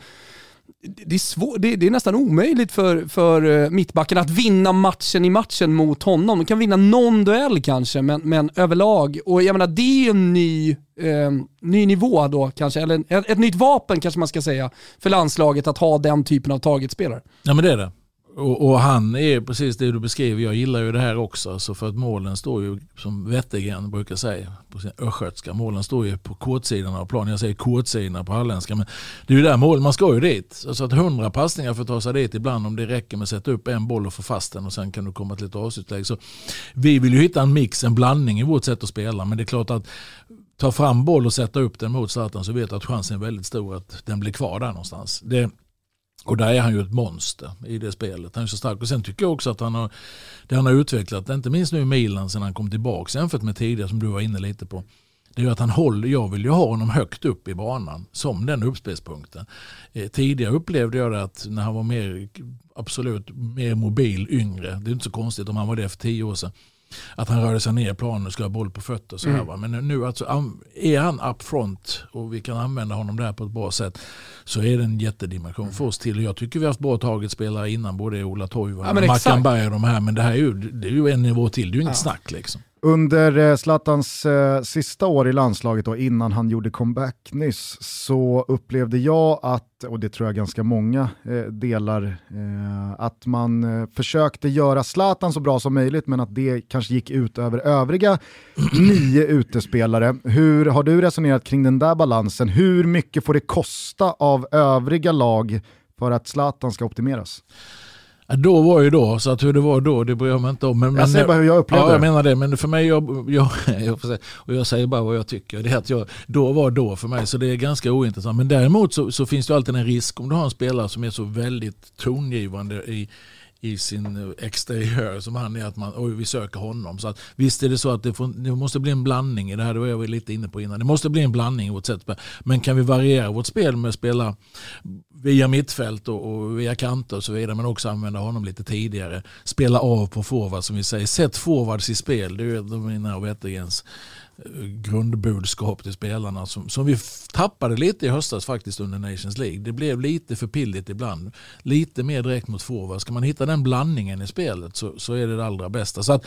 S2: det är, svår, det, det, är nästan omöjligt för, för eh, mittbacken att vinna matchen i matchen mot honom. De kan vinna någon duell kanske, men, men överlag. Och jag menar, det är en ny, eh, ny nivå då kanske, eller ett, ett nytt vapen kanske man ska säga, för landslaget att ha den typen av targetspelare.
S3: Ja men det är det. Och, och, han är precis det du beskriver. Jag gillar ju det här också. Alltså för att målen står ju, som Wettergren brukar säga på sin östgötska, målen står ju på kortsidan av planen. Jag säger kortsidan på halländska. Men det är ju där mål, man ska ju dit. Alltså att hundra passningar för att ta sig dit ibland om det räcker med att sätta upp en boll och få fast den och sen kan du komma till ett avslutsläge. Så vi vill ju hitta en mix, en blandning i vårt sätt att spela. Men det är klart att ta fram boll och sätta upp den mot Zlatan så vet jag att chansen är väldigt stor att den blir kvar där någonstans. Det, och där är han ju ett monster i det spelet. Han är så stark. Och sen tycker jag också att han har, det han har utvecklat, inte minst nu i Milan sen han kom tillbaka jämfört med tidigare som du var inne lite på. Det är att han håller, jag vill ju ha honom högt upp i banan som den uppspelspunkten. Eh, tidigare upplevde jag det att när han var mer, absolut mer mobil, yngre, det är inte så konstigt om han var det för tio år sedan, att han rörde sig ner planen och skulle ha boll på fötter. Så här, mm. Men nu alltså, är han up front och vi kan använda honom där på ett bra sätt så är det en jättedimension mm. för oss till. Jag tycker vi har haft bra taget spelare innan, både Ola Toivonen ja, och Mackan Berg och de här. Men det här är ju, det är ju en nivå till, det är ju inget ja. snack liksom.
S1: Under eh, Zlatans eh, sista år i landslaget då, innan han gjorde comeback nyss så upplevde jag att, och det tror jag ganska många eh, delar, eh, att man eh, försökte göra Zlatan så bra som möjligt men att det kanske gick ut över övriga [CLEARS THROAT] nio utespelare. Hur har du resonerat kring den där balansen? Hur mycket får det kosta av övriga lag för att Zlatan ska optimeras?
S3: Då var ju då, så att hur det var då det bryr jag mig inte om. Men,
S1: jag säger bara hur jag upplevde
S3: det. Ja, jag menar det. Men för mig, jag, jag, [LAUGHS] jag och jag säger bara vad jag tycker. Det är att jag, då var då för mig, så det är ganska ointressant. Men däremot så, så finns det alltid en risk om du har en spelare som är så väldigt tongivande i i sin eh, exteriör som han är att man, oj, vi söker honom. Så att, visst är det så att det, får, det måste bli en blandning i det här, det var jag lite inne på innan. Det måste bli en blandning i vårt sätt. Men kan vi variera vårt spel med att spela via mittfält och, och via kanter och så vidare men också använda honom lite tidigare. Spela av på forward som vi säger. Sätt forwards i spel, det är mina och Wettergrens grundbudskap till spelarna som, som vi tappade lite i höstas faktiskt under Nations League. Det blev lite för pilligt ibland. Lite mer direkt mot forward. Ska man hitta den blandningen i spelet så, så är det det allra bästa. Så att,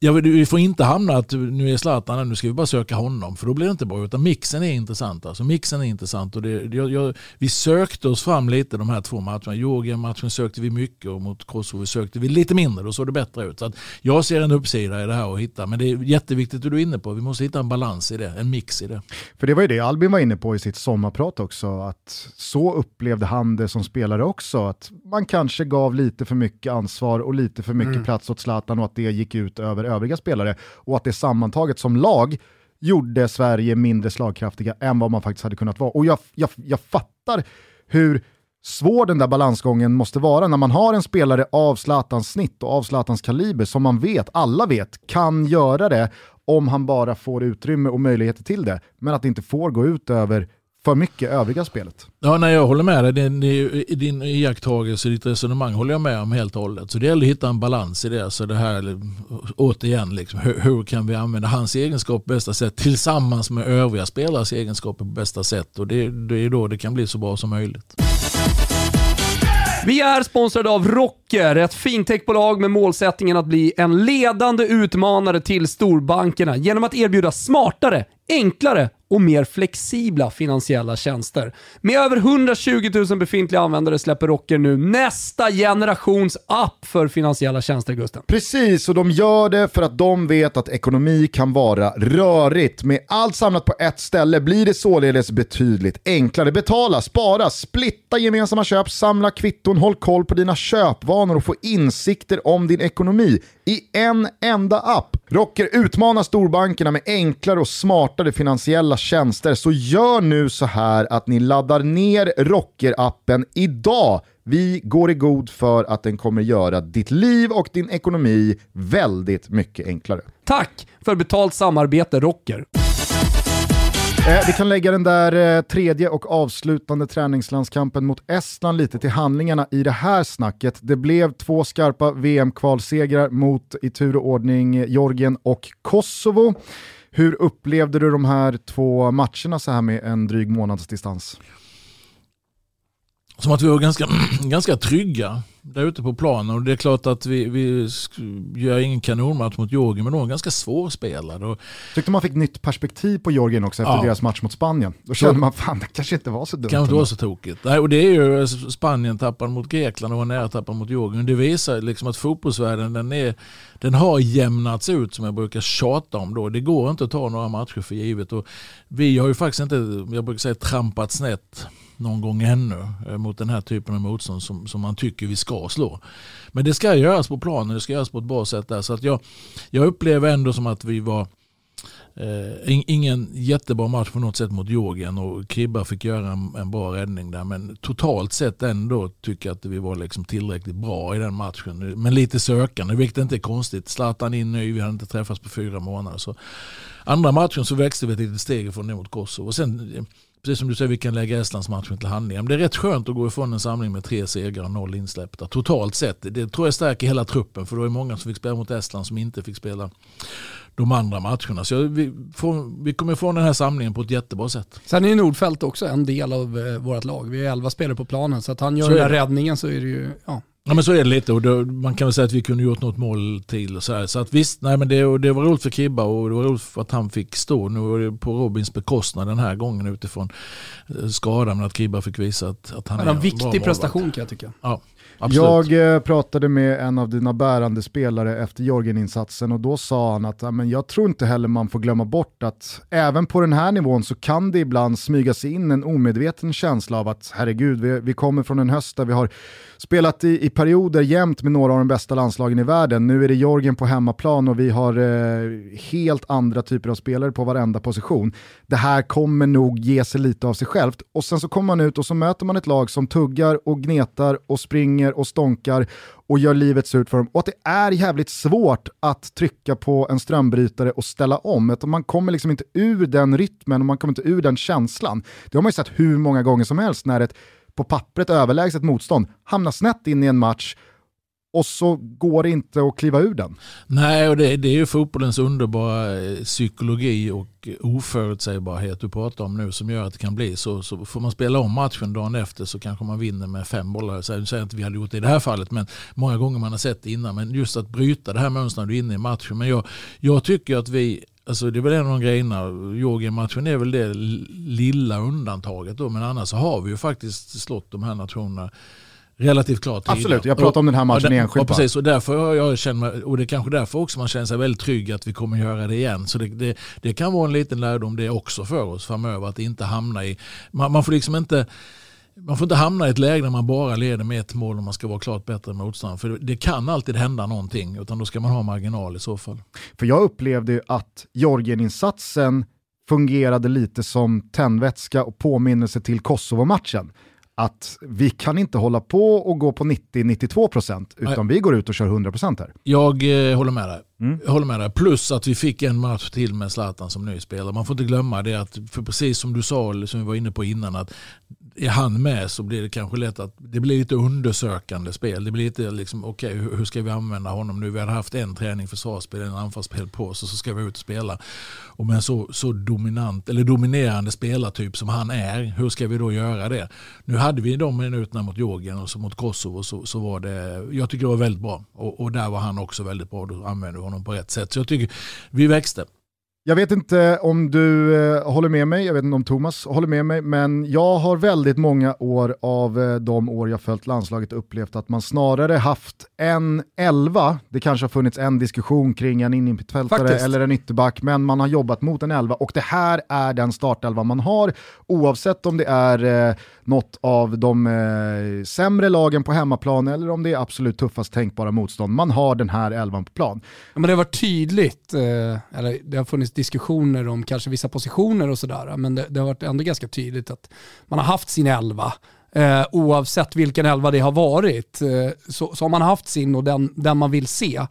S3: Ja, vi får inte hamna att nu är Zlatan, nu ska vi bara söka honom. För då blir det inte bra. Utan mixen är intressant. Alltså, mixen är intressant. Och det, jag, jag, vi sökte oss fram lite de här två matcherna. Georgien-matchen sökte vi mycket och mot Kosovo sökte vi lite mindre. Då såg det bättre ut. Så att jag ser en uppsida i det här att hitta. Men det är jätteviktigt det du är inne på. Vi måste hitta en balans i det. En mix i det.
S1: För det var ju det Albin var inne på i sitt sommarprat också. Att så upplevde han det som spelare också. Att man kanske gav lite för mycket ansvar och lite för mycket mm. plats åt Zlatan och att det gick ut över övriga spelare och att det sammantaget som lag gjorde Sverige mindre slagkraftiga än vad man faktiskt hade kunnat vara. Och jag, jag, jag fattar hur svår den där balansgången måste vara när man har en spelare av Zlatans snitt och av Zlatans kaliber som man vet, alla vet, kan göra det om han bara får utrymme och möjligheter till det. Men att det inte får gå ut över för mycket övriga spelet.
S3: Ja, nej, jag håller med dig. Din, din iakttagelse, ditt resonemang håller jag med om helt och hållet. Så det gäller att hitta en balans i det. Så det här, återigen, liksom, hur, hur, kan vi använda hans egenskap på bästa sätt tillsammans med övriga spelares egenskaper på bästa sätt. Och det, det är då det kan bli så bra som möjligt.
S2: Vi är sponsrade av Rocker, ett fintechbolag med målsättningen att bli en ledande utmanare till storbankerna genom att erbjuda smartare, enklare och mer flexibla finansiella tjänster. Med över 120 000 befintliga användare släpper Rocker nu nästa generations app för finansiella tjänster, Gusten.
S1: Precis, och de gör det för att de vet att ekonomi kan vara rörigt. Med allt samlat på ett ställe blir det således betydligt enklare. Betala, spara, splitta gemensamma köp, samla kvitton, håll koll på dina köpvanor och få insikter om din ekonomi i en enda app. Rocker utmanar storbankerna med enklare och smartare finansiella tjänster. Så gör nu så här att ni laddar ner Rocker-appen idag. Vi går i god för att den kommer göra ditt liv och din ekonomi väldigt mycket enklare.
S2: Tack för betalt samarbete Rocker.
S1: Eh, vi kan lägga den där eh, tredje och avslutande träningslandskampen mot Estland lite till handlingarna i det här snacket. Det blev två skarpa VM-kvalsegrar mot i tur och ordning Georgien och Kosovo. Hur upplevde du de här två matcherna så här med en dryg månads distans?
S3: Som att vi var ganska, [CLEARS THROAT] ganska trygga där ute på planen. Och det är klart att vi, vi gör ingen kanonmatch mot Georgien, men de är ganska svårspelade. Och...
S1: Tyckte man fick nytt perspektiv på Georgien också efter ja. deras match mot Spanien. Då kände man fan det kanske inte var så dumt.
S3: kanske inte var så tokigt. Nej, och det är ju Spanien tappade mot Grekland och var nära tappade mot Georgien. Det visar liksom att fotbollsvärlden den, är, den har jämnats ut som jag brukar tjata om då. Det går inte att ta några matcher för givet. Och vi har ju faktiskt inte, jag brukar säga trampat snett någon gång ännu eh, mot den här typen av motstånd som, som man tycker vi ska slå. Men det ska göras på planen, det ska göras på ett bra sätt där. Så att jag, jag upplever ändå som att vi var eh, ingen jättebra match på något sätt mot Georgien och Kribba fick göra en, en, bra räddning där. Men totalt sett ändå tycker jag att vi var liksom tillräckligt bra i den matchen. Men lite sökande, vilket inte är konstigt. Zlatan in ny, vi hade inte träffats på fyra månader. Så andra matchen så växte vi ett litet steg från det mot Kosovo. Och sen precis som du säger, vi kan lägga Estlandsmatchen till handlingar. Men det är rätt skönt att gå ifrån en samling med tre segrar och noll insläppta. Totalt sett. Det tror jag stärker hela truppen. För det var många som fick spela mot Estland som inte fick spela de andra matcherna. Så vi, får, vi kommer ifrån den här samlingen på ett jättebra sätt.
S2: Sen är Nordfeldt också en del av eh, vårt lag. Vi är elva spelare på planen. Så att han gör så den där räddningen så är det ju, ja,
S3: Ja men så är det lite och då, man kan väl säga att vi kunde gjort något mål till. Och så, här. så att visst, nej, men det, det var roligt för Kribba och det var roligt för att han fick stå. Nu var det på Robins bekostnad den här gången utifrån eh, skadan. Men att Kribba fick visa att, att han
S2: är en viktig prestation kan jag tycka.
S3: Ja.
S1: Absolut. Jag eh, pratade med en av dina bärande spelare efter Jorgen-insatsen och då sa han att men jag tror inte heller man får glömma bort att även på den här nivån så kan det ibland smyga sig in en omedveten känsla av att herregud, vi, vi kommer från en höst där vi har spelat i, i perioder jämt med några av de bästa landslagen i världen. Nu är det Jorgen på hemmaplan och vi har eh, helt andra typer av spelare på varenda position. Det här kommer nog ge sig lite av sig självt och sen så kommer man ut och så möter man ett lag som tuggar och gnetar och springer och stånkar och gör livet surt för dem. Och att det är jävligt svårt att trycka på en strömbrytare och ställa om. Att man kommer liksom inte ur den rytmen och man kommer inte ur den känslan. Det har man ju sett hur många gånger som helst när ett på pappret överlägset motstånd hamnar snett in i en match och så går det inte att kliva ur den.
S3: Nej, och det, det är ju fotbollens underbara eh, psykologi och oförutsägbarhet du pratar om nu som gör att det kan bli så. Så får man spela om matchen dagen efter så kanske man vinner med fem bollar. Så jag säger inte att vi hade gjort det i det här fallet, men många gånger man har sett det innan. Men just att bryta det här mönstret när du är inne i matchen. Men jag, jag tycker att vi Alltså det är väl en av de grejerna, Georgien-matchen är väl det lilla undantaget då, men annars så har vi ju faktiskt slått de här nationerna relativt klart.
S1: Absolut, jag pratar om den här matchen
S3: ja,
S1: enskilt.
S3: Ja, precis, och, därför jag känner, och det är kanske därför också man känner sig väldigt trygg att vi kommer göra det igen. Så det, det, det kan vara en liten lärdom det också för oss framöver, att inte hamna i, man, man får liksom inte man får inte hamna i ett läge där man bara leder med ett mål och man ska vara klart bättre än motståndaren. För det kan alltid hända någonting, utan då ska man ha marginal i så fall.
S1: För jag upplevde att Georgien-insatsen fungerade lite som tändvätska och påminnelse till Kosovo-matchen att vi kan inte hålla på och gå på 90-92% utan Nej. vi går ut och kör 100% här.
S3: Jag eh, håller med dig. Mm. Jag håller med dig. Plus att vi fick en match till med Zlatan som ny spelare. Man får inte glömma det att, för precis som du sa, som vi var inne på innan, att är han med så blir det kanske lätt att det blir lite undersökande spel. Det blir lite liksom, okej okay, hur, hur, ska vi använda honom nu? Vi hade haft en träning försvarsspel, en anfallsspel på oss och så ska vi ut och spela. Och med en så, så dominant, eller dominerande spelartyp som han är, hur ska vi då göra det? Nu hade vi de minuterna mot Georgien och så mot Kosovo så, så var det, jag tycker det var väldigt bra. Och, och där var han också väldigt bra, då använde vi honom på rätt sätt. Så jag tycker vi växte.
S1: Jag vet inte om du eh, håller med mig, jag vet inte om Thomas håller med mig, men jag har väldigt många år av eh, de år jag följt landslaget upplevt att man snarare haft en elva, det kanske har funnits en diskussion kring en innermittfältare eller en ytterback, men man har jobbat mot en elva och det här är den startelva man har, oavsett om det är eh, något av de eh, sämre lagen på hemmaplan eller om det är absolut tuffast tänkbara motstånd. Man har den här elvan på plan.
S2: Ja, men det har varit tydligt, eh, eller det har funnits diskussioner om kanske vissa positioner och sådär, men det, det, har varit ändå ganska tydligt att man har haft sin elva. Eh, oavsett vilken elva det har varit eh, så, så har man haft sin och den, den man vill se.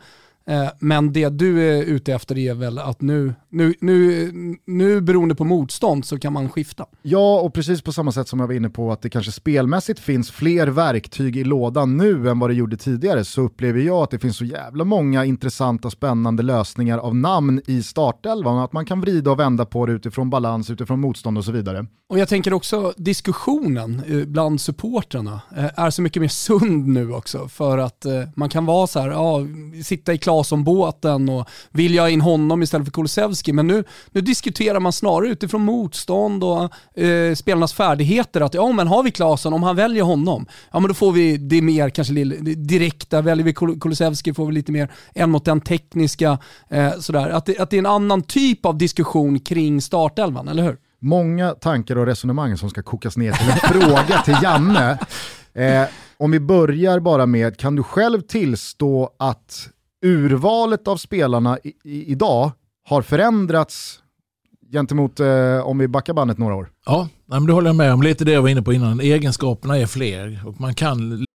S2: Eh, men det du är ute efter är väl att nu, nu, nu, nu beroende på motstånd så kan man skifta.
S1: Ja, och precis på samma sätt som jag var inne på att det kanske spelmässigt finns fler verktyg i lådan nu än vad det gjorde tidigare så upplever jag att det finns så jävla många intressanta spännande lösningar av namn i startelvan. Att man kan vrida och vända på det utifrån balans, utifrån motstånd och så vidare.
S2: Och jag tänker också diskussionen eh, bland supportrarna eh, är så mycket mer sund nu också för att man kan vara så här, ja, sitta i klar Claesson-båten och vill jag in honom istället för Kulusevski. Men nu, nu diskuterar man snarare utifrån motstånd och eh, spelarnas färdigheter. Att ja, men har vi Claesson, om han väljer honom, ja men då får vi det mer kanske direkta. Väljer vi Kulusevski får vi lite mer en mot den tekniska. Eh, sådär. Att, det, att det är en annan typ av diskussion kring startelvan, eller hur?
S1: Många tankar och resonemang som ska kokas ner till en [LAUGHS] fråga till Janne. Eh, om vi börjar bara med, kan du själv tillstå att urvalet av spelarna i, i, idag har förändrats gentemot eh, om vi backar bandet några år.
S3: Ja, men det håller jag med om. Lite det jag var inne på innan. Egenskaperna är fler och man kan...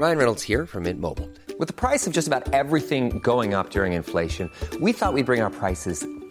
S5: Ryan Reynolds här från Mint Mobile. Med priset på nästan allt som går upp under inflationen, trodde vi att vi skulle bring våra priser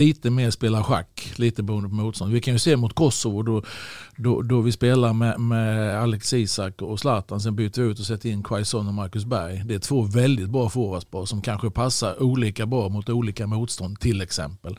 S3: lite mer spela schack, lite beroende på motstånd. Vi kan ju se mot Kosovo då, då, då vi spelar med, med Alex Isak och Zlatan. Sen byter vi ut och sätter in Quaison och Marcus Berg. Det är två väldigt bra forwardspar som kanske passar olika bra mot olika motstånd till exempel.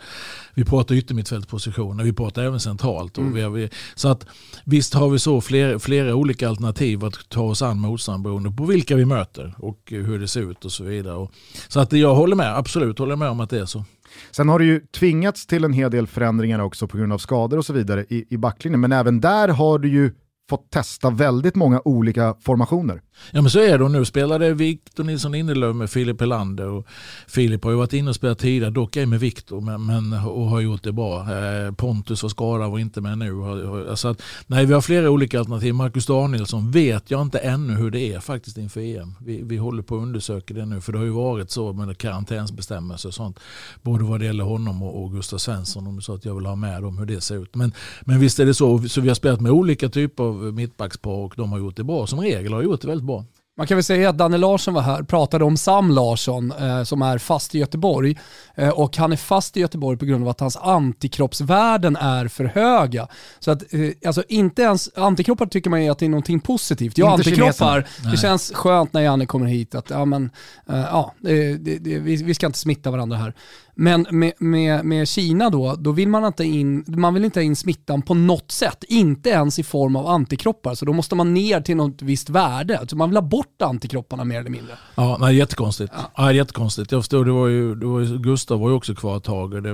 S3: Vi pratar yttermittfältspositioner, vi pratar även centralt. Och mm. vi, så att visst har vi så flera, flera olika alternativ att ta oss an motstånd beroende på vilka vi möter och hur det ser ut och så vidare. Och, så att jag håller med, absolut håller med om att det är så.
S1: Sen har det ju tvingats till en hel del förändringar också på grund av skador och så vidare i, i backlinjen, men även där har du ju fått testa väldigt många olika formationer.
S3: Ja men så är det och nu spelade Victor Nilsson Lindelöf med Filip Helander och Filip har ju varit inne och spelat tidigare, dock ej med Victor men, men, och har gjort det bra. Eh, Pontus var skadad och inte med nu. Alltså att, nej vi har flera olika alternativ. Marcus Danielsson vet jag inte ännu hur det är faktiskt inför EM. Vi, vi håller på att undersöka det nu för det har ju varit så med karantänsbestämmelser och sånt. Både vad det gäller honom och, och Gustav Svensson om så att jag vill ha med dem hur det ser ut. Men, men visst är det så, så vi har spelat med olika typer av mittbackspar och de har gjort det bra. Som regel har de gjort det väldigt bra bra.
S2: Man kan väl säga att Danne Larsson var här, pratade om Sam Larsson eh, som är fast i Göteborg. Eh, och han är fast i Göteborg på grund av att hans antikroppsvärden är för höga. Så att, eh, alltså inte ens, antikroppar tycker man ju att det är någonting positivt. Ja, antikroppar, det känns skönt när Janne kommer hit att ja, men, eh, ja, det, det, vi, vi ska inte smitta varandra här. Men med, med, med Kina då, då vill man inte in, man vill inte in smittan på något sätt. Inte ens i form av antikroppar. Så då måste man ner till något visst värde. Alltså man vill ha bort antikropparna mer eller mindre.
S3: Ja, nej, jättekonstigt. Ja. Ja, jättekonstigt. Jag förstår, det var ju, det var ju, Gustav var ju också kvar ett tag. Det,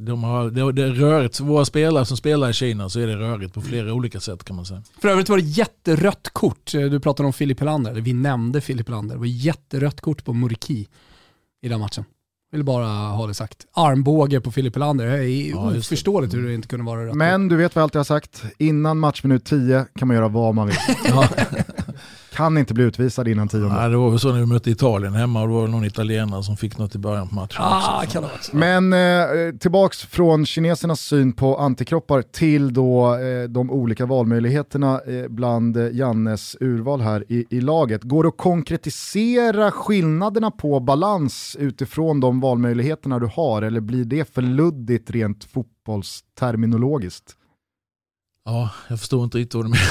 S3: de har, det, det är rörigt. Våra spelare som spelar i Kina så är det rörigt på flera olika sätt kan man säga.
S2: För övrigt var det jätterött kort. Du pratade om Filip Helander, vi nämnde Filip Helander. Det var jätterött kort på Murki i den matchen. Vill bara ha det sagt. Armbåge på Filip Helander. Det är ja, oförståeligt hur det inte kunde vara rätt.
S1: Men du vet vad jag alltid har sagt, innan matchminut 10 kan man göra vad man vill. [LAUGHS] kan inte bli utvisad innan tionde.
S3: Ja, det var väl så när vi mötte Italien hemma och det var någon italienare som fick något i början på matchen.
S2: Ah, kan det.
S1: Men eh, tillbaks från kinesernas syn på antikroppar till då eh, de olika valmöjligheterna eh, bland eh, Jannes urval här i, i laget. Går det att konkretisera skillnaderna på balans utifrån de valmöjligheterna du har eller blir det för luddigt rent fotbollsterminologiskt?
S3: Ja, jag förstår inte riktigt vad du menar.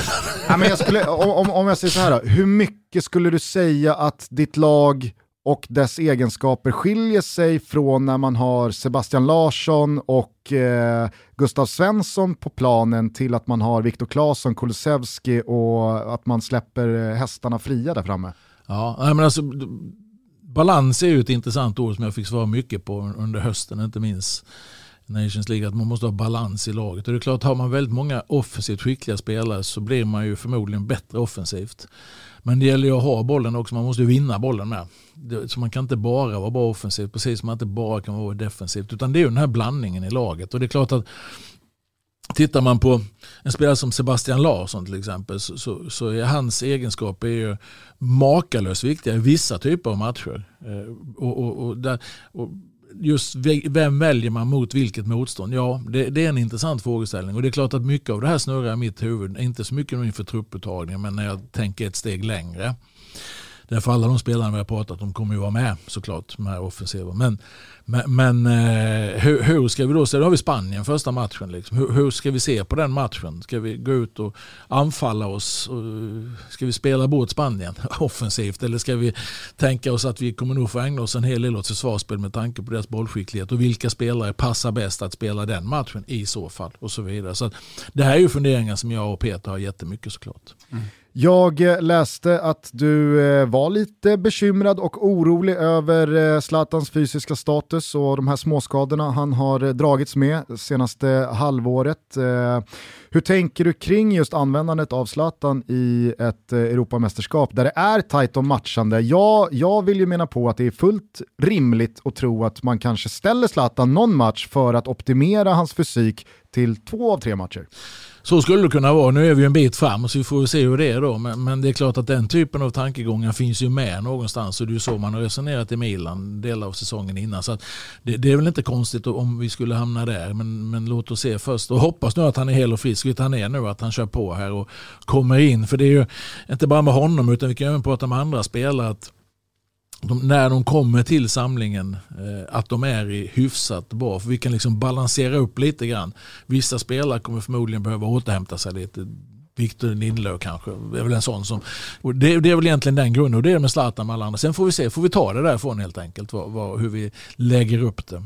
S1: Ja, men jag skulle, om, om- jag säger så här, då, hur mycket skulle du säga att ditt lag och dess egenskaper skiljer sig från när man har Sebastian Larsson och eh, Gustav Svensson på planen till att man har Viktor Claesson, Kulusevski och att man släpper eh, hästarna fria där framme?
S3: Ja, nej, men alltså, balans är ju ett intressant ord som jag fick svara mycket på under hösten, inte minst Nations League, att man måste ha balans i laget. Och det är klart, har man väldigt många offensivt skickliga spelare så blir man ju förmodligen bättre offensivt. Men det gäller ju att ha bollen också, man måste ju vinna bollen med. Så man kan inte bara vara bra offensivt, precis som man inte bara kan vara defensivt. Utan det är ju den här blandningen i laget. Och det är klart att Tittar man på en spelare som Sebastian Larsson till exempel så, så, så är hans egenskaper är ju makalöst viktiga i vissa typer av matcher. Eh, och, och, och, där, och just vem väljer man mot vilket motstånd? Ja, det, det är en intressant frågeställning. Och det är klart att mycket av det här snurrar i mitt huvud. Inte så mycket inför trupputtagningen men när jag tänker ett steg längre. Därför alla de spelarna vi har pratat om kommer ju vara med såklart, de här offensiva. Men, men, men eh, hur, hur ska vi då se? Då har vi Spanien första matchen. Liksom. Hur, hur ska vi se på den matchen? Ska vi gå ut och anfalla oss? Och, eh, ska vi spela bort Spanien [LAUGHS] offensivt? Eller ska vi tänka oss att vi kommer nog få ägna oss en hel del åt försvarsspel med tanke på deras bollskicklighet? Och vilka spelare passar bäst att spela den matchen i så fall? Och så vidare. Så att, det här är ju funderingar som jag och Peter har jättemycket såklart. Mm.
S1: Jag eh, läste att du eh, var lite bekymrad och orolig över eh, Zlatans fysiska status och de här småskadorna han har dragits med det senaste halvåret. Hur tänker du kring just användandet av Zlatan i ett Europamästerskap där det är tajt om matchande? Jag, jag vill ju mena på att det är fullt rimligt att tro att man kanske ställer Zlatan någon match för att optimera hans fysik till två av tre matcher.
S3: Så skulle det kunna vara. Nu är vi en bit fram så vi får se hur det är då. Men, men det är klart att den typen av tankegångar finns ju med någonstans. Och det är ju så man har resonerat i Milan delar av säsongen innan. Så att det, det är väl inte konstigt om vi skulle hamna där. Men, men låt oss se först. Och hoppas nu att han är hel och frisk. Vilket han är nu. Att han kör på här och kommer in. För det är ju inte bara med honom utan vi kan även prata med andra spelare. Att de, när de kommer till samlingen eh, att de är i hyfsat bra. För vi kan liksom balansera upp lite grann. Vissa spelare kommer förmodligen behöva återhämta sig lite. Victor Lindelöf kanske är väl en sån som... Och det, det är väl egentligen den grunden och det är med Zlatan med alla andra. Sen får vi se, får vi ta det därifrån helt enkelt. Vad, vad, hur vi lägger upp det.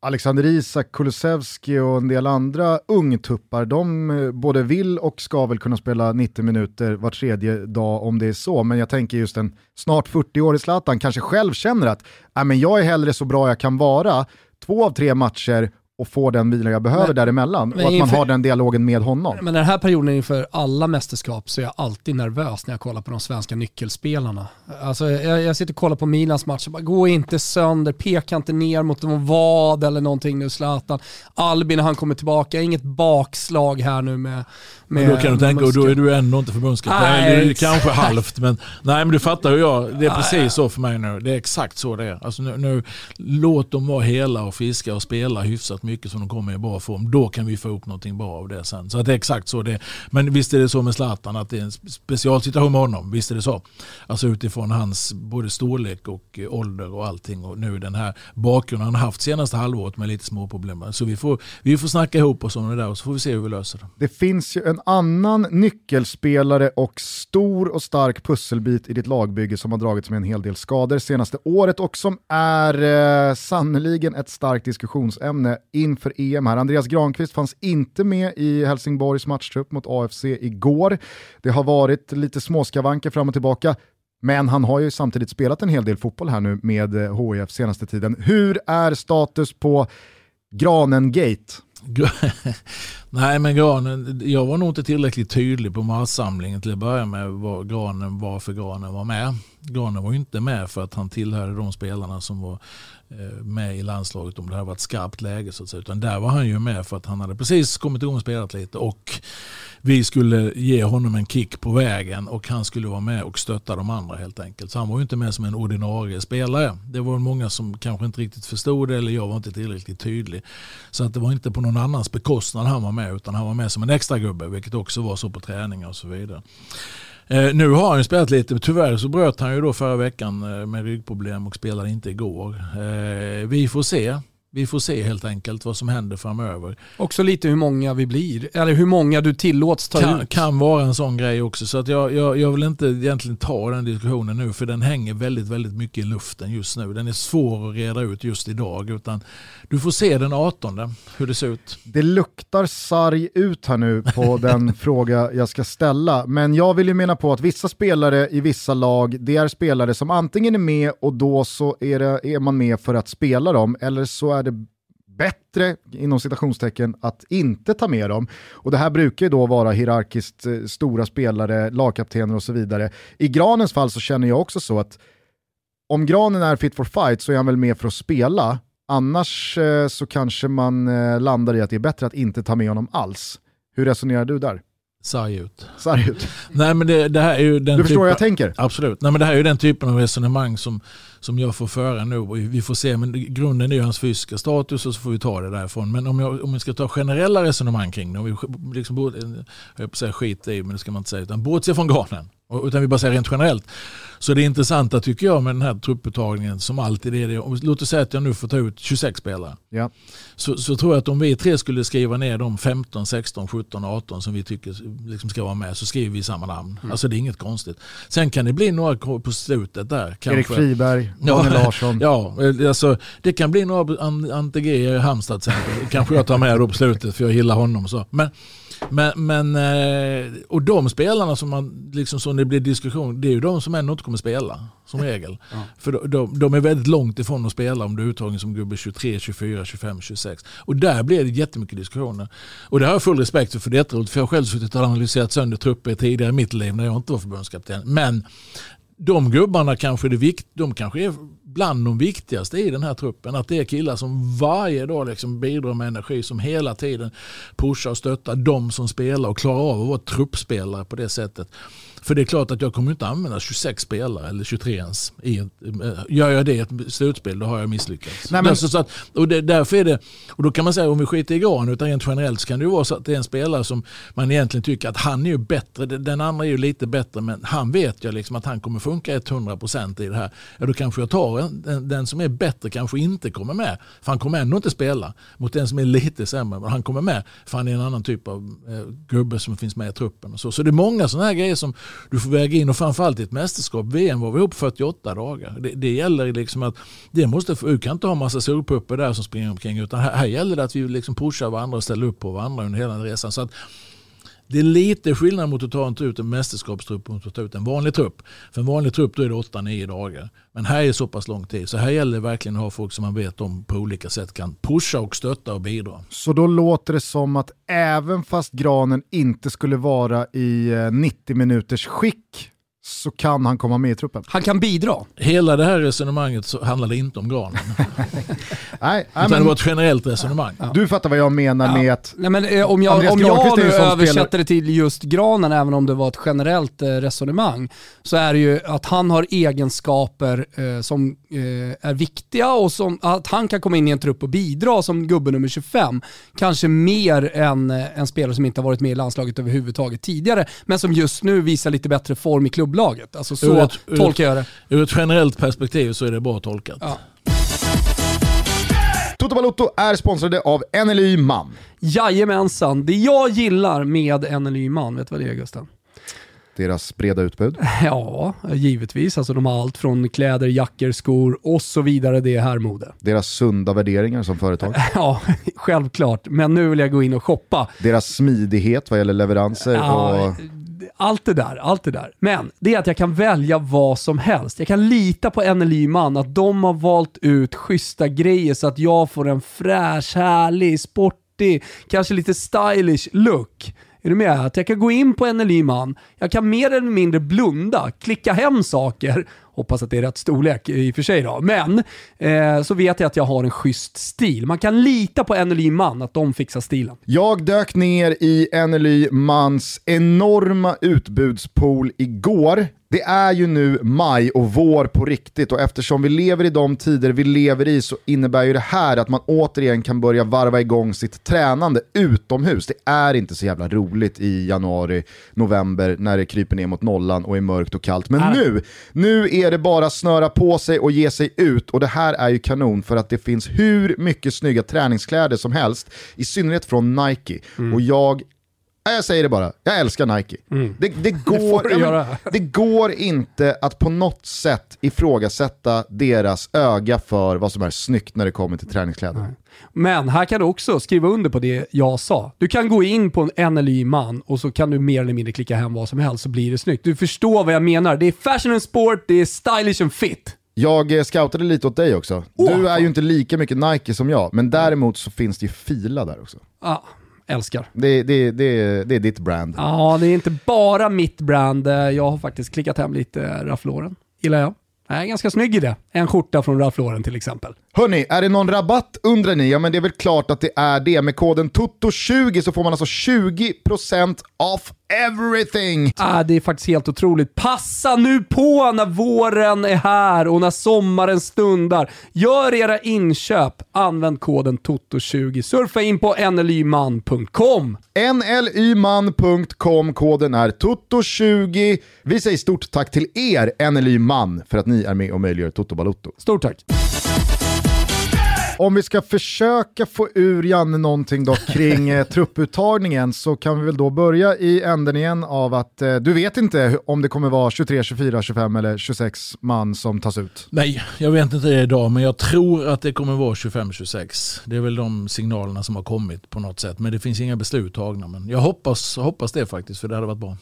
S1: Alexander Isak, Kulusevski och en del andra ungtuppar, de eh, både vill och ska väl kunna spela 90 minuter var tredje dag om det är så. Men jag tänker just en snart 40-årig Zlatan kanske själv känner att äh, men jag är hellre så bra jag kan vara, två av tre matcher och få den vila jag behöver
S2: Men-
S1: däremellan.
S2: men
S1: och att man
S2: inför-
S1: har den dialogen med honom.
S2: Men den här perioden inför alla mästerskap så är jag alltid nervös när jag kollar på de svenska nyckelspelarna. Alltså jag, jag sitter och kollar på Milans match och bara, gå inte sönder, peka inte ner mot någon vad eller någonting nu Zlatan. Albin när han kommer tillbaka, inget bakslag här nu med
S3: Men då kan du tänka, och då är du ändå inte förbundskapten.
S2: Nej,
S3: Eller
S2: exakt.
S3: kanske halvt. Men, nej men du fattar hur jag, det är precis så för mig nu. Det är exakt så det är. Alltså nu, nu, låt dem vara hela och friska och spela hyfsat mycket så de kommer i bra form. Då kan vi få upp någonting bra av det sen. Så att det är exakt så det är. Men visst är det så med Zlatan att det är en specialsituation med honom. Visst är det så. Alltså utifrån hans både storlek och eh, ålder och allting. Och nu den här bakgrunden han haft senaste halvåret med lite små problem. Så vi får, vi får snacka ihop oss om det där och så får vi se hur vi löser det.
S1: Det finns ju en annan nyckelspelare och stor och stark pusselbit i ditt lagbygge som har dragits med en hel del skador senaste året och som är eh, sannoliken ett starkt diskussionsämne inför EM här. Andreas Granqvist fanns inte med i Helsingborgs matchtrupp mot AFC igår. Det har varit lite småskavanker fram och tillbaka. Men han har ju samtidigt spelat en hel del fotboll här nu med eh, HIF senaste tiden. Hur är status på Granen-gate? [LAUGHS]
S3: Nej men Granen, jag var nog inte tillräckligt tydlig på marssamlingen till att börja med vad Granen, varför Granen var med. Granen var ju inte med för att han tillhörde de spelarna som var Eh, med i landslaget om det hade varit skarpt läge. Så att säga. Utan där var han ju med för att han hade precis kommit igång och spelat lite och vi skulle ge honom en kick på vägen och han skulle vara med och stötta de andra helt enkelt. Så han var ju inte med som en ordinarie spelare. Det var många som kanske inte riktigt förstod det eller jag var inte tillräckligt tydlig. Så att det var inte på någon annans bekostnad han var med utan han var med som en extra gubbe vilket också var så på träningar och så vidare. Eh, nu har han ju spelat lite, tyvärr så bröt han ju då förra veckan eh, med ryggproblem och spelade inte igår. Eh, vi får se. Vi får se helt enkelt vad som händer framöver.
S2: Också lite hur många vi blir, eller hur många du tillåts ta
S3: kan,
S2: ut.
S3: kan vara en sån grej också. Så att jag, jag, jag vill inte egentligen ta den diskussionen nu för den hänger väldigt, väldigt mycket i luften just nu. Den är svår att reda ut just idag. Utan du får se den 18 hur det ser ut.
S1: Det luktar sarg ut här nu på [LAUGHS] den fråga jag ska ställa. Men jag vill ju mena på att vissa spelare i vissa lag, det är spelare som antingen är med och då så är, det, är man med för att spela dem, eller så är det bättre, inom citationstecken, att inte ta med dem. Och det här brukar ju då vara hierarkiskt eh, stora spelare, lagkaptener och så vidare. I Granens fall så känner jag också så att om Granen är fit for fight så är han väl med för att spela. Annars eh, så kanske man eh, landar i att det är bättre att inte ta med honom alls. Hur resonerar du där?
S3: Sarg ut.
S1: Sarg ut.
S3: Nej, men det, det här är ju den
S1: Du förstår
S3: typen,
S1: vad jag tänker?
S3: Absolut. Nej, men det här är ju den typen av resonemang som, som jag får föra nu. Vi får se, men grunden är ju hans fysiska status och så får vi ta det därifrån. Men om jag, om jag ska ta generella resonemang kring det, om vi liksom, jag på säga skit i, men det ska man inte säga, utan bortse från granen. Utan vi bara säger rent generellt. Så det intressanta tycker jag med den här trupputtagningen som alltid är det. om- Låt oss säga att jag nu får ta ut 26 spelare.
S1: Ja.
S3: Så, så tror jag att om vi tre skulle skriva ner de 15, 16, 17, 18 som vi tycker liksom ska vara med så skriver vi samma namn. Alltså det är inget konstigt. Sen kan det bli några på slutet där. Kanske.
S1: Erik Friberg,
S3: Ja,
S1: Larsson. [LAUGHS]
S3: Ja, alltså, det kan bli några An- Ante G i Halmstad exempel. kanske jag tar med då på slutet för jag gillar honom. Så. Men, men, men, eh, och de spelarna som man, liksom, som det blir diskussion, det är ju de som ändå inte kommer spela som regel. [LAUGHS] För de, de, de är väldigt långt ifrån att spela om du är uttagen som gubbe 23, 24, 25, 26. Och där blir det jättemycket diskussioner. Och det har jag full respekt för, för det är för jag har själv suttit och analyserat sönder trupper tidigare i mitt liv när jag inte var förbundskapten. Men de gubbarna kanske, är det vikt, de kanske är bland de viktigaste i den här truppen. Att det är killar som varje dag liksom bidrar med energi, som hela tiden pushar och stöttar de som spelar och klarar av att vara truppspelare på det sättet. För det är klart att jag kommer inte använda 26 spelare eller 23 ens. I ett, eh, gör jag det i ett slutspel då har jag misslyckats.
S1: Nej, men-
S3: Därför, så att, och det, därför är det, och då kan man säga om vi skiter i Gran utan rent generellt så kan det ju vara så att det är en spelare som man egentligen tycker att han är ju bättre, den andra är ju lite bättre men han vet ju liksom att han kommer funka 100% i det här. Ja då kanske jag tar en, den, den som är bättre kanske inte kommer med. För han kommer ändå inte spela mot den som är lite sämre men han kommer med för han är en annan typ av eh, gubbe som finns med i truppen. Och så. så det är många sådana här grejer som du får väga in och framförallt i ett mästerskap. VM var vi ihop 48 dagar. Det, det gäller liksom att det måste, du kan inte ha massa solpupper där som springer omkring utan här, här gäller det att vi liksom pushar varandra och ställer upp på varandra under hela resan. Så att det är lite skillnad mot att ta en- ut en mästerskapstrupp mot att ta ut en vanlig trupp. För en vanlig trupp då är det 8-9 dagar. Men här är det så pass lång tid. Så här gäller det verkligen att ha folk som man vet om på olika sätt kan pusha och stötta och bidra.
S1: Så då låter det som att även fast Granen inte skulle vara i eh, 90 minuters skick så kan han komma med i truppen.
S2: Han kan bidra.
S3: Hela det här resonemanget så handlar det inte om granen. [LAUGHS]
S1: Nej, nej,
S3: Utan det
S1: men
S3: var ett generellt resonemang.
S1: du fattar vad jag menar med att
S2: Nej, men, eh, om jag,
S1: Andreas
S2: om jag nu översätter det till just Granen, även om det var ett generellt eh, resonemang, så är det ju att han har egenskaper eh, som eh, är viktiga och som, att han kan komma in i en trupp och bidra som gubbe nummer 25. Kanske mer än eh, en spelare som inte har varit med i landslaget överhuvudtaget tidigare, men som just nu visar lite bättre form i klubblaget. Alltså så
S3: Ur ett-
S2: tolkar jag det.
S3: Ur ett generellt perspektiv så är det bra tolkat.
S2: Ja.
S1: Toto Balotto är sponsrade av NLY Man.
S2: Jajamensan, det jag gillar med NLY Man, vet du vad det är Gusten?
S1: Deras breda utbud. [LAUGHS]
S2: Ja, givetvis. Alltså de har allt från kläder, jackor, skor och så vidare. Det är härmode.
S1: Deras sunda värderingar som företag. [LAUGHS]
S2: Ja, självklart. Men nu vill jag gå in och shoppa.
S1: Deras smidighet vad gäller leveranser
S2: Ja,
S1: och
S2: allt det där, allt det där. Men det är att jag kan välja vad som helst. Jag kan lita på NLY Man, att de har valt ut schyssta grejer så att jag får en fräsch, härlig, sportig, kanske lite stylish look. Är du med? Att jag kan gå in på NLY Man, jag kan mer eller mindre blunda, klicka hem saker Hoppas att det är rätt storlek i och för sig då. Men eh, så vet jag att jag har en schysst stil. Man kan lita på NLY Man, att de fixar stilen.
S1: Jag dök ner i NLY Mans enorma utbudspool igår. Det är ju nu maj och vår på riktigt och eftersom vi lever i de tider vi lever i så innebär ju det här att man återigen kan börja varva igång sitt tränande utomhus. Det är inte så jävla roligt i januari, november när det kryper ner mot nollan och är mörkt och kallt. Men nu, nu är det bara snöra på sig och ge sig ut och det här är ju kanon för att det finns hur mycket snygga träningskläder som helst, i synnerhet från Nike. Och jag Jag säger det bara, jag älskar Nike. Det, det, [LAUGHS] går, ja, men, det går inte att på något sätt ifrågasätta deras öga för vad som är snyggt när det kommer till träningskläder.
S2: Men här kan du också skriva under på det jag sa. Du kan gå in på en NLY man och så kan du mer eller mindre klicka hem vad som helst så blir det snyggt. Du förstår vad jag menar. Det är fashion and sport, det är stylish and fit.
S1: Jag eh, scoutade lite åt dig också. Du är ju inte lika mycket Nike som jag, men däremot så finns det ju Fila där också.
S2: Ja, älskar.
S1: Det, det, det, det är ditt brand.
S2: Ja, det är inte bara mitt brand. Eh, Jag har faktiskt klickat hem lite Ralph Lauren. Gillar jag. Jag är ganska snygg i det. En skjorta från Ralph Lauren till exempel.
S1: Hörni, är det någon rabatt undrar ni? Ja men det är väl klart att det är det. Med koden TOTO20 så får man alltså 20% off everything.
S2: Ah, det är faktiskt helt otroligt. Passa nu på när våren är här och när sommaren stundar. Gör era inköp. Använd koden TOTO20. Surfa in på nlyman.com.
S1: nlyman.com, koden är TOTO20. Vi säger stort tack till er NLY Man för att ni är med och möjliggör Toto Balotto.
S2: Stort tack.
S1: Om vi ska försöka få ur Janne någonting då kring eh, trupputtagningen så kan vi väl då börja i änden igen av att eh, du vet inte om det kommer vara 23, 24, 25 eller 26 man som tas ut.
S3: Nej, jag vet inte det idag, men jag tror att det kommer vara 25-26. Det är väl de signalerna som har kommit på något sätt, men det finns inga beslut tagna. Men jag hoppas, hoppas det faktiskt, för det hade varit bra.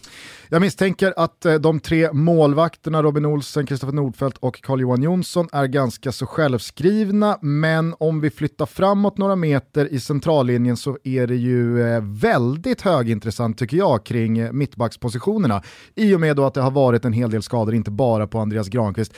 S1: Jag misstänker att eh, de tre målvakterna Robin Olsen, Kristoffer Nordfeldt och Carl-Johan Jonsson är ganska så självskrivna, men om vi flyttar framåt några meter i centrallinjen så är det ju eh, väldigt högintressant tycker jag kring mittbackspositionerna. I och med då att det har varit en hel del skador, inte bara på Andreas Granqvist.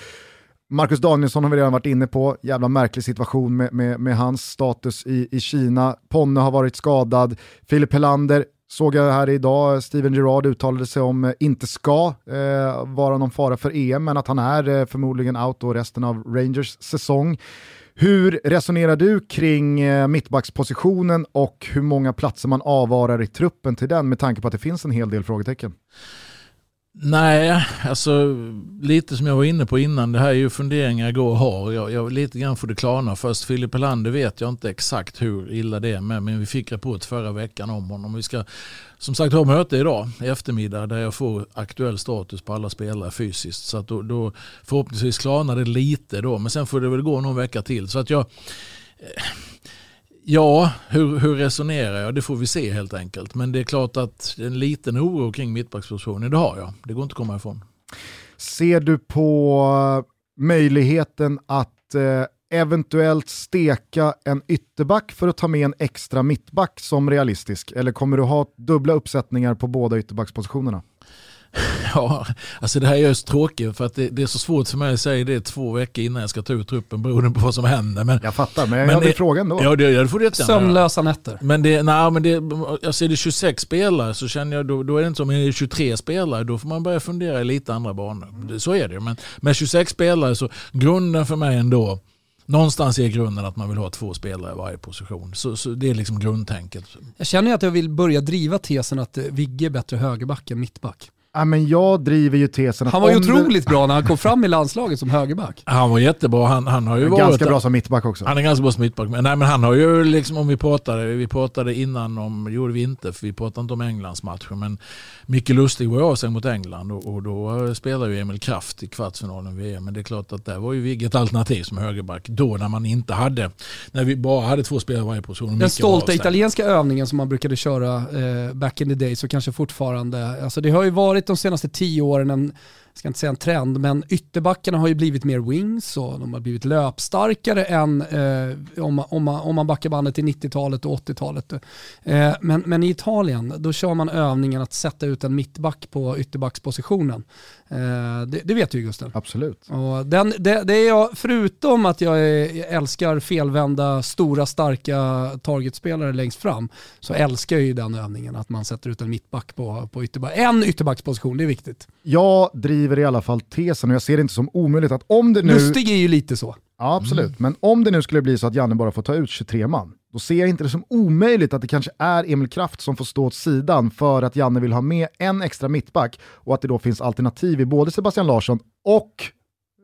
S1: Marcus Danielsson har vi redan varit inne på, jävla märklig situation med, med, med hans status i, i Kina. Ponne har varit skadad, Filip Helander såg jag här idag, Steven Gerrard uttalade sig om eh, inte ska eh, vara någon fara för EM, men att han är eh, förmodligen out då resten av Rangers säsong. Hur resonerar du kring eh, mittbackspositionen och hur många platser man avvarar i truppen till den med tanke på att det finns en hel del frågetecken?
S3: Nej, alltså lite som jag var inne på innan, det här är ju funderingar jag går och har. Jag, jag, lite grann får det klarna först. Filip Helander vet jag inte exakt hur illa det är med, men vi fick rapport förra veckan om honom. Vi ska som sagt har möte idag i eftermiddag där jag får aktuell status på alla spelare fysiskt. Så att då, då förhoppningsvis klarnar det lite då, men sen får det väl gå någon vecka till. Så att jag... Eh, ja, hur, hur resonerar jag? Det får vi se helt enkelt. Men det är klart att en liten oro kring mittbackspositionen, det har jag. Det går inte att komma ifrån.
S1: Ser du på möjligheten att eh, eventuellt steka en ytterback för att ta med en extra mittback som realistisk? Eller kommer du ha dubbla uppsättningar på båda ytterbackspositionerna? [LAUGHS]
S3: Ja, alltså det här är just tråkigt för att det, det är så svårt för mig att säga det två veckor innan jag ska ta ut truppen beroende på vad som händer. Men,
S1: Jag fattar, men jag
S3: Men
S1: hade
S3: det-
S1: frågan då.
S3: ja, det, ja, det får du.
S2: Sömnlösa nätter.
S3: Men det, nej, men det, alltså är det 26 spelare så känner jag då, då är det inte som är det 23 spelare då får man börja fundera i lite andra banor. Det- Så är det ju. Men med 26 spelare så grunden för mig ändå Någonstans är grunden att man vill ha två spelare i varje position. Så, så det är liksom grundtänket.
S2: Jag känner att jag vill börja driva tesen att Vigge är bättre högerback än mittback.
S1: Ja, men jag driver ju tesen att
S2: Han var ju otroligt bra när han kom fram i landslaget som högerback.
S3: Han var jättebra. Han, han har ju varit...
S1: Ganska bra som mittback också.
S3: Han är ganska bra som mittback. Men, nej, men han har ju liksom, om vi pratade, vi pratade innan om, det gjorde vi inte, för vi pratade inte om Englands matcher, men Micke Lustig var ju sig mot England och, och då spelade ju Emil Kraft i kvartsfinalen VM. Men det är klart att där var ju Vigge ett alternativ som högerback. Då när man inte hade, när vi bara hade två spelare i varje position.
S2: Den stolta italienska övningen som man brukade köra eh, back in the day så kanske fortfarande, alltså det har ju varit de senaste tio åren en ska inte säga en trend, men ytterbackarna har ju blivit mer wings och de har blivit löpstarkare än eh, om, om, om man backar bandet till 90-talet och 80-talet. Eh, men, men i Italien, då kör man övningen att sätta ut en mittback på ytterbackspositionen. Eh, det, det, vet du ju Gusten.
S1: Absolut.
S2: Och den, det, det, är jag, förutom att jag älskar felvända, stora, starka targetspelare längst fram, så älskar jag ju den övningen att man sätter ut en mittback på, på ytterback. En ytterbacksposition, det är viktigt.
S1: Jag driver i alla fall tesen och jag ser det inte som omöjligt att om det nu...
S2: Lustig är ju lite så.
S1: Ja, absolut. Mm. Men om det nu skulle bli så att Janne bara får ta ut 23 man, då ser jag inte det som omöjligt att det kanske är Emil Kraft som får stå åt sidan för att Janne vill ha med en extra mittback och att det då finns alternativ i både Sebastian Larsson och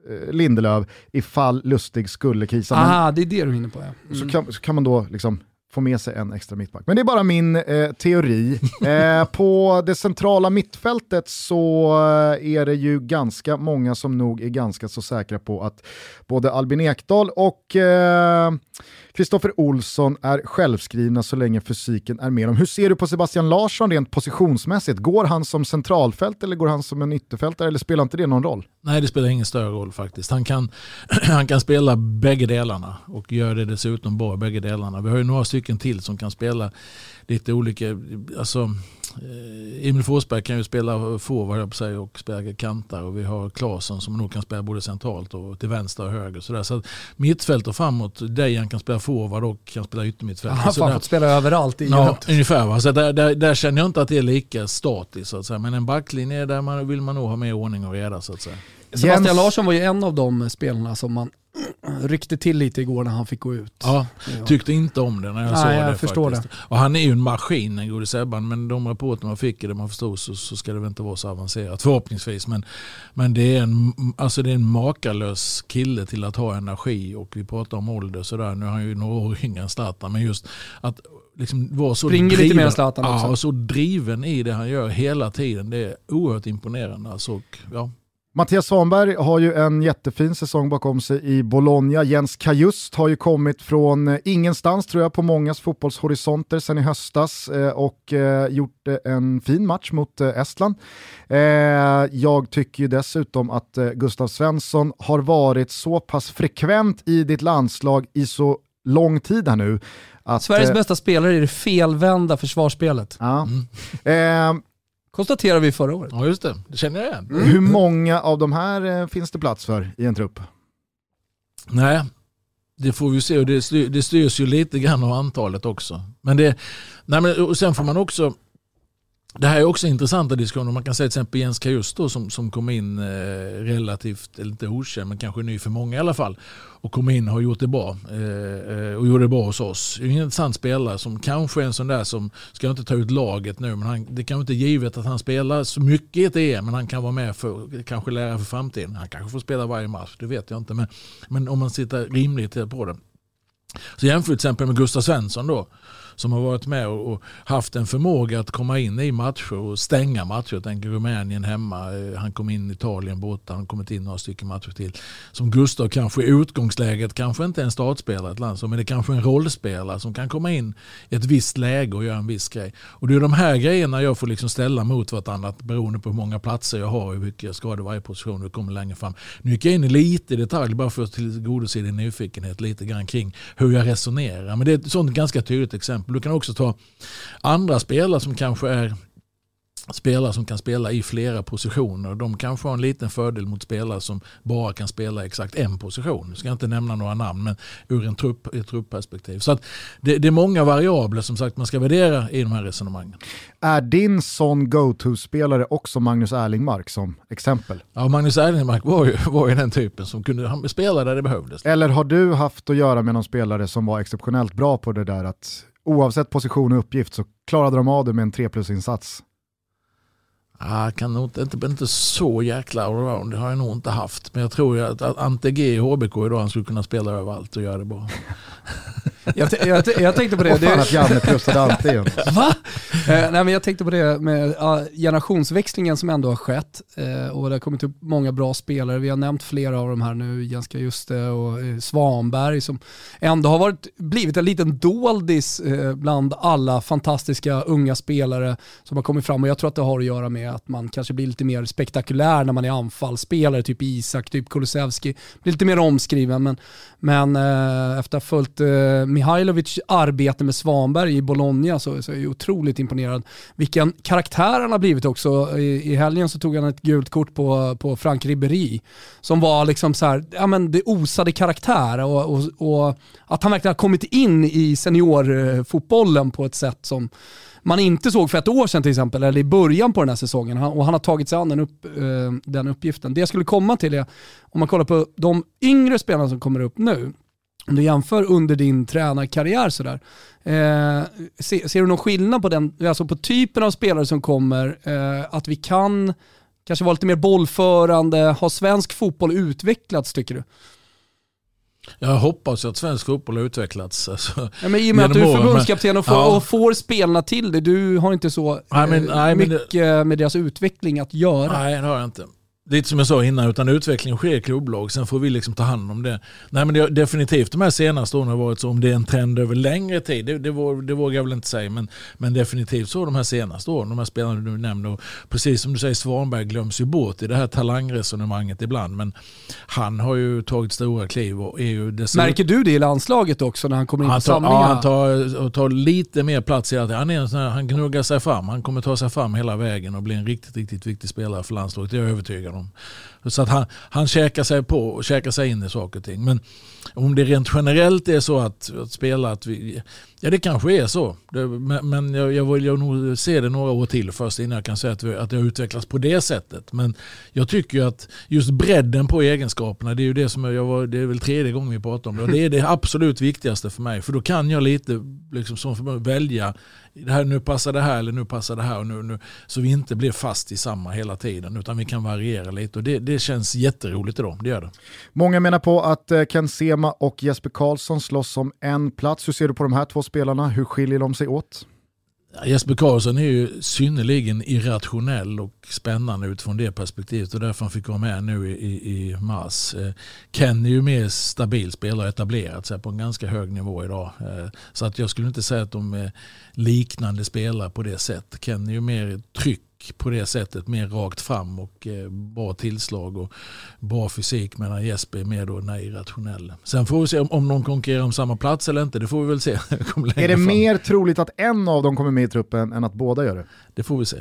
S1: eh, Lindelöf ifall Lustig skulle krisa.
S2: Ah, det är det du är inne på ja.
S1: Mm. Så, kan, så kan man då liksom få med sig en extra mittback. Men det är bara min eh, teori. [LAUGHS] Eh, på det centrala mittfältet så eh, är det ju ganska många som nog är ganska så säkra på att både Albin Ekdal och eh, Kristoffer Olsson är självskrivna så länge fysiken är med dem. Hur ser du på Sebastian Larsson rent positionsmässigt? Går han som centralfält eller går han som en ytterfältare eller spelar inte det någon roll?
S3: Nej, det spelar ingen större roll faktiskt. Han kan, [CLEARS THROAT] han kan spela bägge delarna och gör det dessutom bra bägge delarna. Vi har ju några stycken till som kan spela lite olika, alltså Emil Forsberg kan ju spela forward sig och spela kantar och vi har Klasen som nog kan spela både centralt och till vänster och höger. Så, där. så mittfält och framåt, Dejan kan spela forward och kan spela yttermittfält.
S2: Han har fått spela överallt i
S3: Ja, ungefär. Va? Så där, där, där, känner jag inte att det är lika statiskt. Så att säga. Men en backlinje där man, vill man nog ha mer ordning och reda. Så att säga.
S2: Sebastian Jens... Larsson var ju en av de spelarna som man [CLEARS THROAT] ryckte till lite igår när han fick gå ut.
S3: Ja, tyckte inte om det när jag
S2: Nej,
S3: såg
S2: jag
S3: det.
S2: Förstår
S3: faktiskt. det. Och han är ju en maskin den gode Sebban, men de rapporter man fick, det man förstod, så, så ska det väl inte vara så avancerat. Förhoppningsvis. Men, men det, är en, alltså det är en makalös kille till att ha energi och vi pratar om ålder sådär. Nu är han ju några år yngre än Zlatan, men just att liksom vara så
S2: Springer
S3: driven,
S2: lite mer Zlatan också.
S3: Ja, och så driven i det han gör hela tiden. Det är oerhört imponerande. Alltså, och, ja,
S1: Mattias Svanberg har ju en jättefin säsong bakom sig i Bologna. Jens Kajust har ju kommit från eh, ingenstans tror jag på mångas fotbollshorisonter sedan i höstas eh, och eh, gjort en fin match mot Estland. Jag tycker ju dessutom att Gustav Svensson har varit så pass frekvent i ditt landslag i så lång tid här nu.
S2: Att, Sveriges bästa spelare i det felvända försvarsspelet.
S1: Ja. Mm.
S2: Konstaterade vi förra året.
S3: Ja just det, det känner jag igen.
S1: Mm. Hur många av de här eh, finns det plats för i en trupp?
S3: Nej, det får vi se och det, styr, det styrs ju lite grann av antalet också. Men det, nej men, och sen får man också det här är också intressanta diskussioner. Man kan säga till exempel Jens Kajust som, som kom in eh, relativt, eller inte okänd, men kanske ny för många i alla fall. Och kom in och har gjort det bra. Eh, eh och gjorde det bra hos oss. En intressant spelare som kanske är en sån där som, ska inte ta ut laget nu, men han, det kan inte givet att han spelar så mycket i ett EM, men han kan vara med för, kanske lära för framtiden. Han kanske får spela varje match, det vet jag inte. Men, men om man sitter rimligt på det. Så jämför till exempel med Gustav Svensson då som har varit med och, haft en förmåga att komma in i matcher och stänga matcher. Jag tänker Rumänien hemma, eh, han kom in i Italien borta, han har kommit in några stycken matcher till. Som Gustav kanske i utgångsläget kanske inte är en startspelare ett land, men det är kanske en rollspelare som kan komma in i ett visst läge och göra en viss grej. Och det är de här grejerna jag får liksom ställa mot vartannat beroende på hur många platser jag har och hur mycket jag ska ha i varje position. och kommer längre fram. Nu gick jag in lite i detalj bara för att tillgodose din nyfikenhet lite grann kring hur jag resonerar. Men det är ett sånt ganska tydligt exempel exempel. Du kan också ta andra spelare som kanske är spelare som kan spela i flera positioner. De kanske har en liten fördel mot spelare som bara kan spela exakt en position. Jag ska inte nämna några namn men ur en trupp, ett truppperspektiv. Så att det, det, är många variabler som sagt man ska värdera i de här resonemangen.
S1: Är din sån go-to-spelare också Magnus Erlingmark som exempel?
S3: Ja, Magnus Erlingmark var ju, var ju den typen som kunde spela där det behövdes.
S1: Eller har du haft att göra med någon spelare som var exceptionellt bra på det där att oavsett position och uppgift så klarade de av det med en 3 plus-insats.
S3: Ah, kan nog inte, inte, inte så jäkla allround, det har jag nog inte haft. Men jag tror att, att Ante G i HBK idag han skulle kunna spela överallt och göra det bra. [LAUGHS]
S2: Jag, jag, jag tänkte på det.
S1: Och fan att Janne tröstade alltid igen. [LAUGHS]
S2: Va? Eh, nej, men jag tänkte på det med generationsväxlingen som ändå har skett. Eh, och det har kommit upp många bra spelare. Vi har nämnt flera av dem här nu, Jenska Juste och eh, Svanberg som ändå har varit, blivit en liten doldis eh, bland alla fantastiska unga spelare som har kommit fram. Och jag tror att det har att göra med att man kanske blir lite mer spektakulär när man är anfallsspelare, typ Isak, typ Kulusevski. Blir lite mer omskriven, men, men eh, efter att ha följt eh, Mihailovic arbete med Svanberg i Bologna så, så är jag otroligt imponerad. Vilken karaktär han har blivit också. I, i helgen så tog han ett gult kort på, på Frank Ribéry som var liksom så här, ja men det osade karaktär och, och, och att han verkligen har kommit in i seniorfotbollen på ett sätt som man inte såg för ett år sedan till exempel, eller i början på den här säsongen. Och han har tagit sig an den, upp, eh, den uppgiften. Det jag skulle komma till är, om man kollar på de yngre spelarna som kommer upp nu, om du jämför under din tränarkarriär sådär, eh, ser, ser du någon skillnad på, den, alltså på typen av spelare som kommer, eh, att vi kan kanske vara lite mer bollförande, har svensk fotboll utvecklats tycker du?
S3: Jag hoppas att svensk fotboll har utvecklats. Alltså,
S2: Ja, men I och med att du är förbundskapten och får,
S3: ja.
S2: och får spelarna till det, du har inte så
S3: Nej, men-
S2: eh,
S3: nej, men
S2: mycket med deras utveckling att göra.
S3: Nej, det har jag inte. Lite som jag sa innan, utan utvecklingen sker i klubblag. Sen får vi liksom ta hand om det. Nej, men det, definitivt de här senaste åren har varit så. Om det är en trend över längre tid, det, det, vågar, det vågar jag väl inte säga. Men, men definitivt så de här senaste åren, de här spelarna du nämner. Och precis som du säger, Svanberg glöms ju bort i det här talangresonemanget ibland. Men han har ju tagit stora kliv och är ju dessutom...
S2: Märker du det i landslaget också när han kommer in
S3: Han
S2: på
S3: tar,
S2: samlingar?
S3: ja, han tar, tar lite mer plats hela tiden. Han, är här, han gnuggar sig fram. Han kommer ta sig fram hela vägen och bli en riktigt, riktigt viktig spelare för landslaget. Det är jag övertygad dem. Så att han, han käkar sig på och käkar sig in i saker och ting. Men om det rent generellt är så att, att spela, att vi, ja det kanske är så. Det, men men jag, jag vill nog se det några år till först innan jag kan säga att, vi, att det har utvecklats på det sättet. Men jag tycker ju att just bredden på egenskaperna, det är ju det som jag, var, det är väl tredje gången vi pratar om det. Och det är det absolut viktigaste för mig. För då kan jag lite liksom som välja, det här, nu passar det här eller nu passar det här. Och nu, nu, så vi inte blir fast i samma hela tiden utan vi kan variera lite. Och det, det känns jätteroligt idag, det gör det.
S1: Många menar på att eh, Ken Sema och Jesper Karlsson slåss om en plats. Hur ser du på de här två spelarna? Hur skiljer de sig åt?
S3: Jesper Karlsson är ju synnerligen irrationell och spännande utifrån det perspektivet och därför han fick vara med nu i, i, i mars. Kenny Ken är ju mer stabil spelare etablerat sig på en ganska hög nivå idag. Eh, så att jag skulle inte säga att de är liknande spelare på det sättet. Ken är ju mer tryck på det sättet, mer rakt fram och eh, bra tillslag och bra fysik medan Jesper är mer då den här irrationella. Sen får vi se om, om någon konkurrerar om samma plats eller inte, det får vi väl se. [LAUGHS]
S1: Är det
S3: fram.
S1: mer troligt att en av dem kommer med i truppen än att båda gör det?
S3: Det får vi se.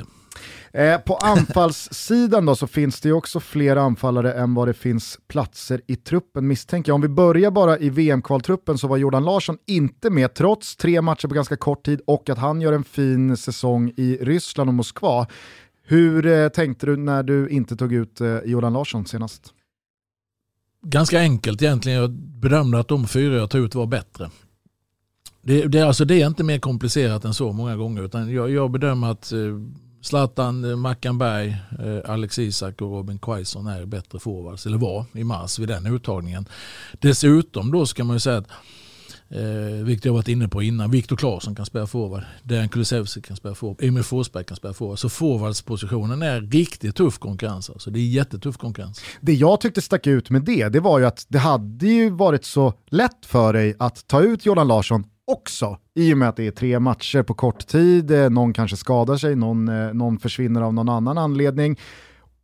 S1: Eh, på anfallssidan då så finns det ju också fler anfallare än vad det finns platser i truppen misstänker jag. Om vi börjar bara i VM-kvaltruppen så var Jordan Larsson inte med trots tre matcher på ganska kort tid och att han gör en fin säsong i Ryssland och Moskva. Hur eh, tänkte du när du inte tog ut eh, Jordan Larsson senast?
S3: ganska enkelt egentligen. Jag bedömde att de fyra jag tog ut var bättre. Det, det, alltså det är inte mer komplicerat än så många gånger. Utan jag, jag bedömer att eh, Zlatan, eh, Mackan Berg, eh, Alex Isak och Robin Quaison är bättre forwards, eller var i mars vid den uttagningen. Dessutom då ska man ju säga att Eh, vilket jag varit inne på innan. Viktor Claesson kan spela forward. Dejan Kulusevski kan spela forward. Emil Forsberg kan spela forward. Så forwardspositionen är riktigt tuff konkurrens. Alltså. Det är jättetuff konkurrens.
S1: Det jag tyckte stack ut med det, det var ju att det hade ju varit så lätt för dig att ta ut Jordan Larsson också, i och med att det är tre matcher på kort tid, eh, någon kanske skadar sig, någon, eh, någon försvinner av någon annan anledning.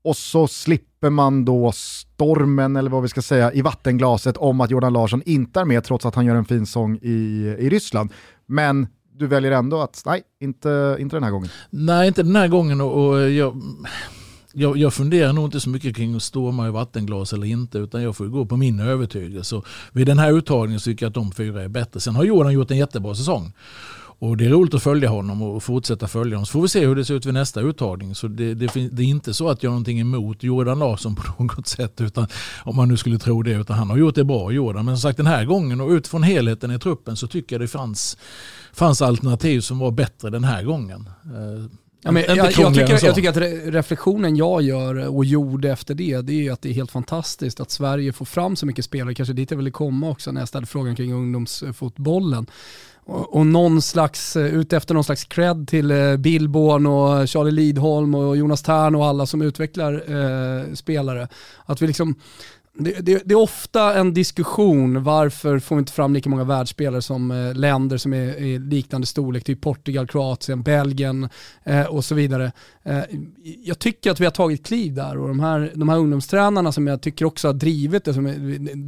S1: Och så slipper man då stormen, eller vad vi ska säga, i vattenglaset om att Jordan Larsson inte är med trots att han gör en fin sång i, i Ryssland. Men du väljer ändå att, nej, inte, inte den här gången.
S3: Nej, inte den här gången. Och, och jag, jag, jag funderar nog inte så mycket kring att storma i vattenglas eller inte. Utan jag får gå på min övertygelse. Och vid den här uttagningen tycker jag att de fyra är bättre. Sen har Jordan gjort en jättebra säsong. Och det är roligt att följa honom och fortsätta följa honom. Så får vi se hur det ser ut vid nästa uttagning. Så det, det, det är inte så att jag har någonting emot Jordan Larsson på [LAUGHS] något sätt. Utan, om man nu skulle tro det. Utan han har gjort det bra, Jordan. Men som sagt den här gången och utifrån helheten i truppen så tycker jag det fanns, fanns alternativ som var bättre den här gången. Eh, Eh,
S2: Ja, men jag, jag, tycker, jag tycker att re- reflektionen jag gör och gjorde efter det, det är ju att det är helt fantastiskt att Sverige får fram så mycket spelare, kanske dit jag ville komma också när jag ställde frågan kring ungdomsfotbollen. Och, och någon slags, eh, ute efter någon slags cred till eh, Billborn och Charlie Lidholm och Jonas Tern och alla som utvecklar eh, spelare. Att vi liksom, det, det, det är ofta en diskussion, varför får vi inte fram lika många världsspelare som eh, länder som är i liknande storlek, typ Portugal, Kroatien, Belgien eh, och så vidare. Eh, jag tycker att vi har tagit kliv där och de här, de här ungdomstränarna som jag tycker också har drivit det, som är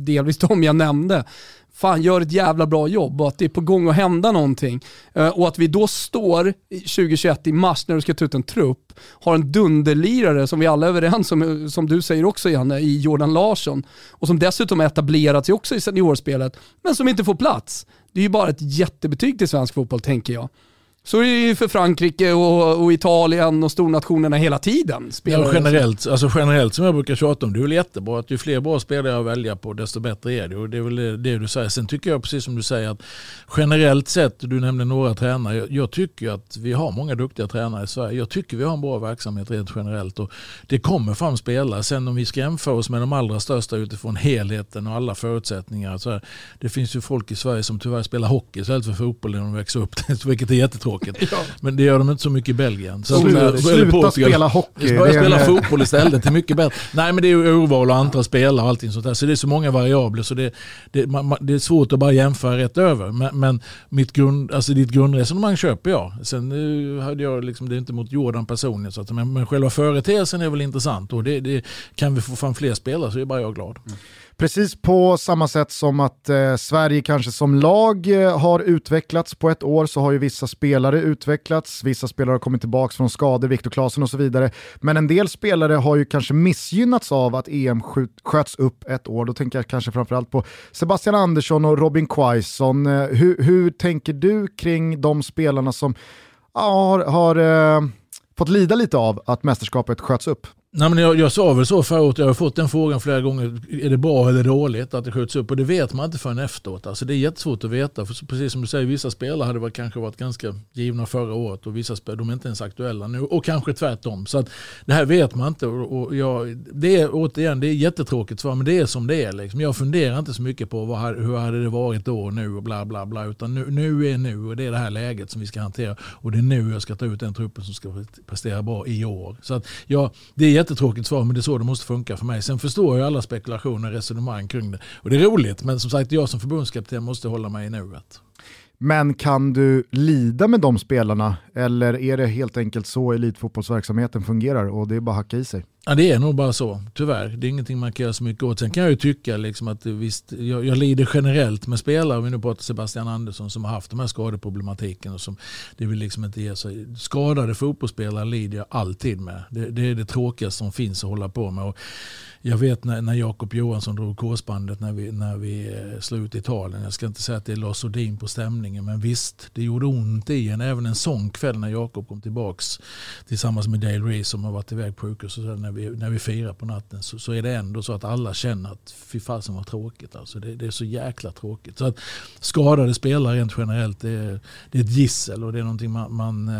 S2: delvis de jag nämnde, fan gör ett jävla bra jobb och att det är på gång att hända någonting. Eh, och att vi då står 2021 i mars när du ska ta ut en trupp, har en dunderlirare som vi alla är överens om, eh, som du säger också Janne, i Jordan Larsson. Och som dessutom har etablerat sig också i seniorspelet, men som inte får plats. Det är ju bara ett jättebetyg till svensk fotboll tänker jag. Så är det ju för Frankrike och, och Italien och stornationerna hela tiden.
S3: Ja,
S2: Spelare
S3: generellt, alltså generellt som jag brukar tjata om, det är väl jättebra att ju fler bra spelare att välja på desto bättre är det. Och det är väl det, det du säger. Sen tycker jag precis som du säger att generellt sett, du nämnde några tränare, jag, jag tycker att vi har många duktiga tränare i Sverige. Jag tycker vi har en bra verksamhet rent generellt och det kommer fram spelare. Sen om vi ska jämföra oss med de allra största utifrån helheten och alla förutsättningar. Så här, det finns ju folk i Sverige som tyvärr spelar hockey istället för fotboll när de växer upp, [LAUGHS] vilket är jättetråkigt. [LAUGHS] Men det gör de inte så mycket i Belgien. Så
S1: Sluta- sluta spela hockey.
S3: Börja
S1: är
S3: spela fotboll istället, det är mycket bättre. Nej men det är ju urval och antal spelare och allting sånt där. Så det är så många variabler så det, det, man, det är svårt att bara jämföra rätt över. Men, men mitt grund, alltså ditt grundresonemang köper jag. Sen nu hade jag liksom, det är inte mot Jordan personligen, så att, men, men själva företeelsen är väl intressant. Och det, det, kan vi få fram fler spelare så är bara jag glad.
S1: Precis på samma sätt som att eh, Sverige kanske som lag eh, har utvecklats på ett år så har ju vissa spelare utvecklats, vissa spelare har kommit tillbaka från skador, Viktor Claesson och så vidare. Men en del spelare har ju kanske missgynnats av att EM sköts upp ett år. Då tänker jag kanske framförallt på Sebastian Andersson och Robin Quaison. Eh, hur, hur tänker du kring de spelarna som ja, har, har eh, fått lida lite av att mästerskapet sköts upp?
S3: Nej, men jag, jag sa väl så förut, jag har fått den frågan flera gånger. Är det bra eller dåligt att det skjuts upp? Och det vet man inte förrän efteråt. Alltså, det är jättesvårt att veta. För precis som du säger, vissa spelare hade varit, kanske varit ganska givna förra året och vissa spelare de är inte ens aktuella nu. Och kanske tvärtom. Så att, det här vet man inte. Och, jag, det är återigen, det är jättetråkigt svar, men det är som det är. Liksom. Jag funderar inte så mycket på vad, hur hade det varit då och nu och bla bla bla. Utan nu, nu är nu och det är det här läget som vi ska hantera. Och det är nu jag ska ta ut den truppen som ska prestera bra i år. Så att, ja, det är jättetråkigt svar men det är så det måste funka för mig. Sen förstår jag alla spekulationer och resonemang kring det. Och det är roligt men som sagt jag som förbundskapten måste hålla mig i nuet.
S1: Men kan du lida med de spelarna eller är det helt enkelt så elitfotbollsverksamheten fungerar och det är bara att hacka i sig?
S3: Ja, det är nog bara så, tyvärr. Det är ingenting man kan göra så mycket åt. Sen kan jag ju tycka liksom att visst, jag, jag lider generellt med spelare, om vi nu pratar Sebastian Andersson som har haft de här skadeproblematiken och som det vill liksom inte ge sig. Skadade fotbollsspelare lider jag alltid med. Det, det är det tråkigaste som finns att hålla på med. Och jag vet när, när Jakob Johansson drog korsbandet när vi, när vi eh, slog ut Italien. Jag ska inte säga att det är Lars Odin på stämningen, men visst, det gjorde ont i en. Även en sån kväll när Jakob kom tillbaks tillsammans med Dale Reese som har varit iväg på sjukhus och så när vi, när vi firar på natten så, så är det ändå så att alla känner att fy fasen vad tråkigt. Alltså det, det är så jäkla tråkigt. Så att skadade spelare rent generellt det är, det är ett gissel och det är någonting man, man eh,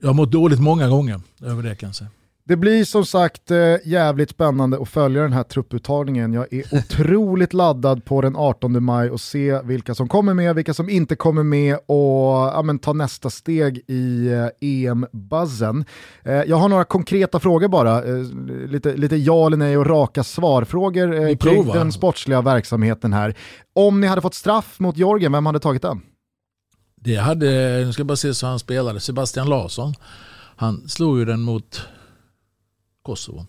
S3: jag har mått dåligt många gånger över det kan jag säga.
S1: Det blir som sagt eh, jävligt spännande att följa den här trupputtagningen. Jag är [LAUGHS] otroligt laddad på den 18 maj och se vilka som kommer med, vilka som inte kommer med och ja, men, ta nästa steg i eh, EM-buzzen. Eh, jag har några konkreta frågor bara, lite, lite ja eller nej och raka svarfrågor eh, kring den sportsliga verksamheten här. Om ni hade fått straff mot Georgien, vem hade tagit den?
S3: Det hade, nu ska jag bara se så han spelade, Sebastian Larsson. Han slog ju den mot Kosovo.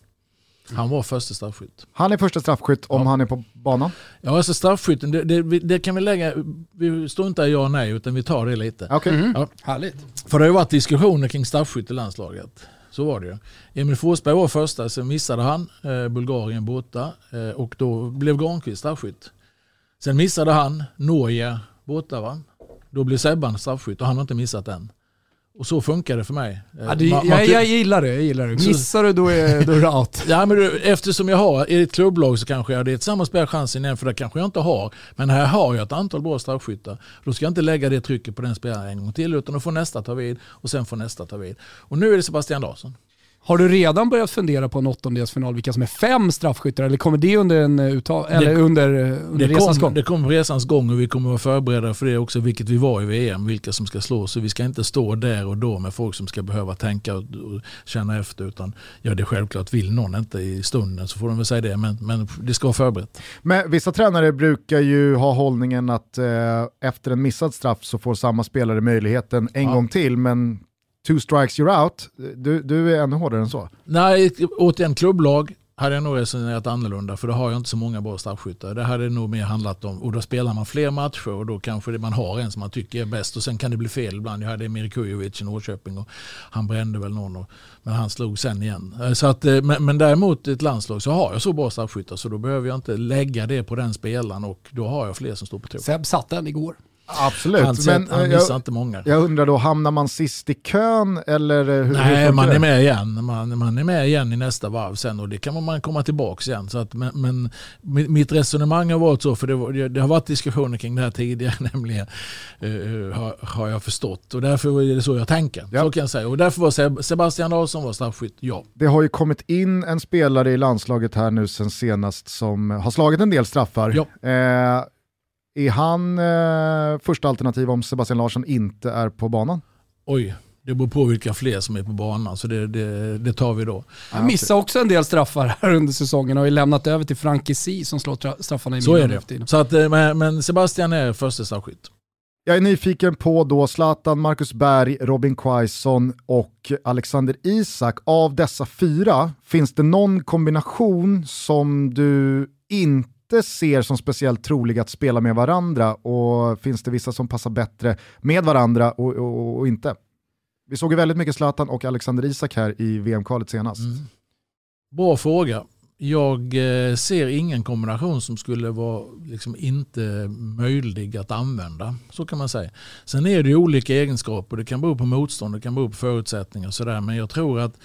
S3: Han var första straffskytt.
S1: Han är första straffskytt om
S3: Ja.
S1: han är på banan.
S3: Ja, alltså straffskytten, det, det, det kan vi lägga, vi står inte i ja och nej utan vi tar det lite.
S1: Okej.
S3: Ja.
S2: Härligt.
S3: För det har ju varit diskussioner kring straffskytt i landslaget. Så var det ju. Emil Forsberg var första, sen missade han, eh, Bulgarien borta eh, och då blev Granqvist straffskytt. Sen missade han, Norge borta va. Då blev Sebban straffskytt och han har inte missat än. Och så funkar det för mig.
S2: Ja, det,
S3: Man- man
S2: jag,
S3: ty-
S2: jag gillar det. Jag gillar det. Missar du då är, då är du out. [LAUGHS]
S3: Ja, men du, eftersom jag har i ett klubblag så kanske jag det är samma spelchansen igen för det kanske jag inte har. Men här har jag ett antal bra straffskyttar. Då ska jag inte lägga det trycket på den spelaren en gång till utan då får nästa ta vid och sen får nästa ta vid. Och nu är det Sebastian Larsson.
S2: Har du redan börjat fundera på en åttondelsfinal, vilka som är fem straffskyttar? Eller kommer det under, en eh, uttag, eller under, eh, under
S3: Det
S2: resans
S3: kom,
S2: gång?
S3: det kommer resans gång och vi kommer vara förberedda för det också, vilket vi var i VM, vilka som ska slå. Så vi ska inte stå där och då med folk som ska behöva tänka och, och känna efter. Utan ja, det är självklart, vill någon inte i stunden så får de väl säga det. Men, men det ska vara förberett.
S1: Men vissa tränare brukar ju ha hållningen att eh, efter en missad straff så får samma spelare möjligheten en
S3: Ja.
S1: gång till, men two strikes you're out. Du, du är ännu hårdare än så.
S3: Nej, återigen klubblag hade jag nog resonerat annorlunda för då har jag inte så många bra straffskyttar. Det hade nog mer handlat om, och då spelar man fler matcher och då kanske det man har en som man tycker är bäst och sen kan det bli fel ibland. Jag hade Emir Kujovic i Norrköping och han brände väl någon och, men han slog sen igen. Eh, Så att, eh, men, men däremot i ett landslag så har jag så bra straffskyttar så då behöver jag inte lägga det på den spelaren och då har jag fler som står på tur.
S2: Seb satte den igår.
S1: Absolut.
S3: Han,
S1: men,
S3: han
S1: eh,
S3: missar
S1: jag,
S3: inte många.
S1: jag undrar då, hamnar man sist i kön eller hur, hur
S3: Nej,
S1: funkar
S3: man
S1: det?
S3: är med igen. Man, man är med igen i nästa varv sen och det kan man komma tillbaka igen. Så att, men, men mi- mitt resonemang har varit så, för det, det- har varit diskussioner kring det här tidigare [LAUGHS] nämligen, eh, har, har jag förstått. Och därför är det så jag tänker.
S1: Ja.
S3: Så kan jag säga. Och därför var Seb- Sebastian Larsson var straffskytt, ja.
S1: Det har ju kommit in en spelare i landslaget här nu sen senast som har slagit en del straffar.
S3: Ja.
S1: Eh, är han eh, första alternativ om Sebastian Larsson inte är på banan?
S3: Oj, det beror på vilka fler som är på banan. Så det, det, det tar vi då.
S2: Han missade också en del straffar här under säsongen och har ju lämnat över till Frankie C som slår tra- straffarna i
S3: det.
S2: tiden.
S3: Så att, eh, men, men Sebastian är första straffskytt.
S1: Jag är nyfiken på då Zlatan, Marcus Berg, Robin Quaison och Alexander Isak. Av dessa fyra, finns det någon kombination som du inte ser som speciellt trolig att spela med varandra och finns det vissa som passar bättre med varandra och, och, och inte? Vi såg ju väldigt mycket Zlatan och Alexander Isak här i VM-kvalet senast.
S3: Mm. Bra fråga. Jag eh, ser ingen kombination som skulle vara liksom inte möjlig att använda. Så kan man säga. Sen är det ju olika egenskaper. Det kan bero på motstånd, det kan bero på förutsättningar och sådär. Men jag tror att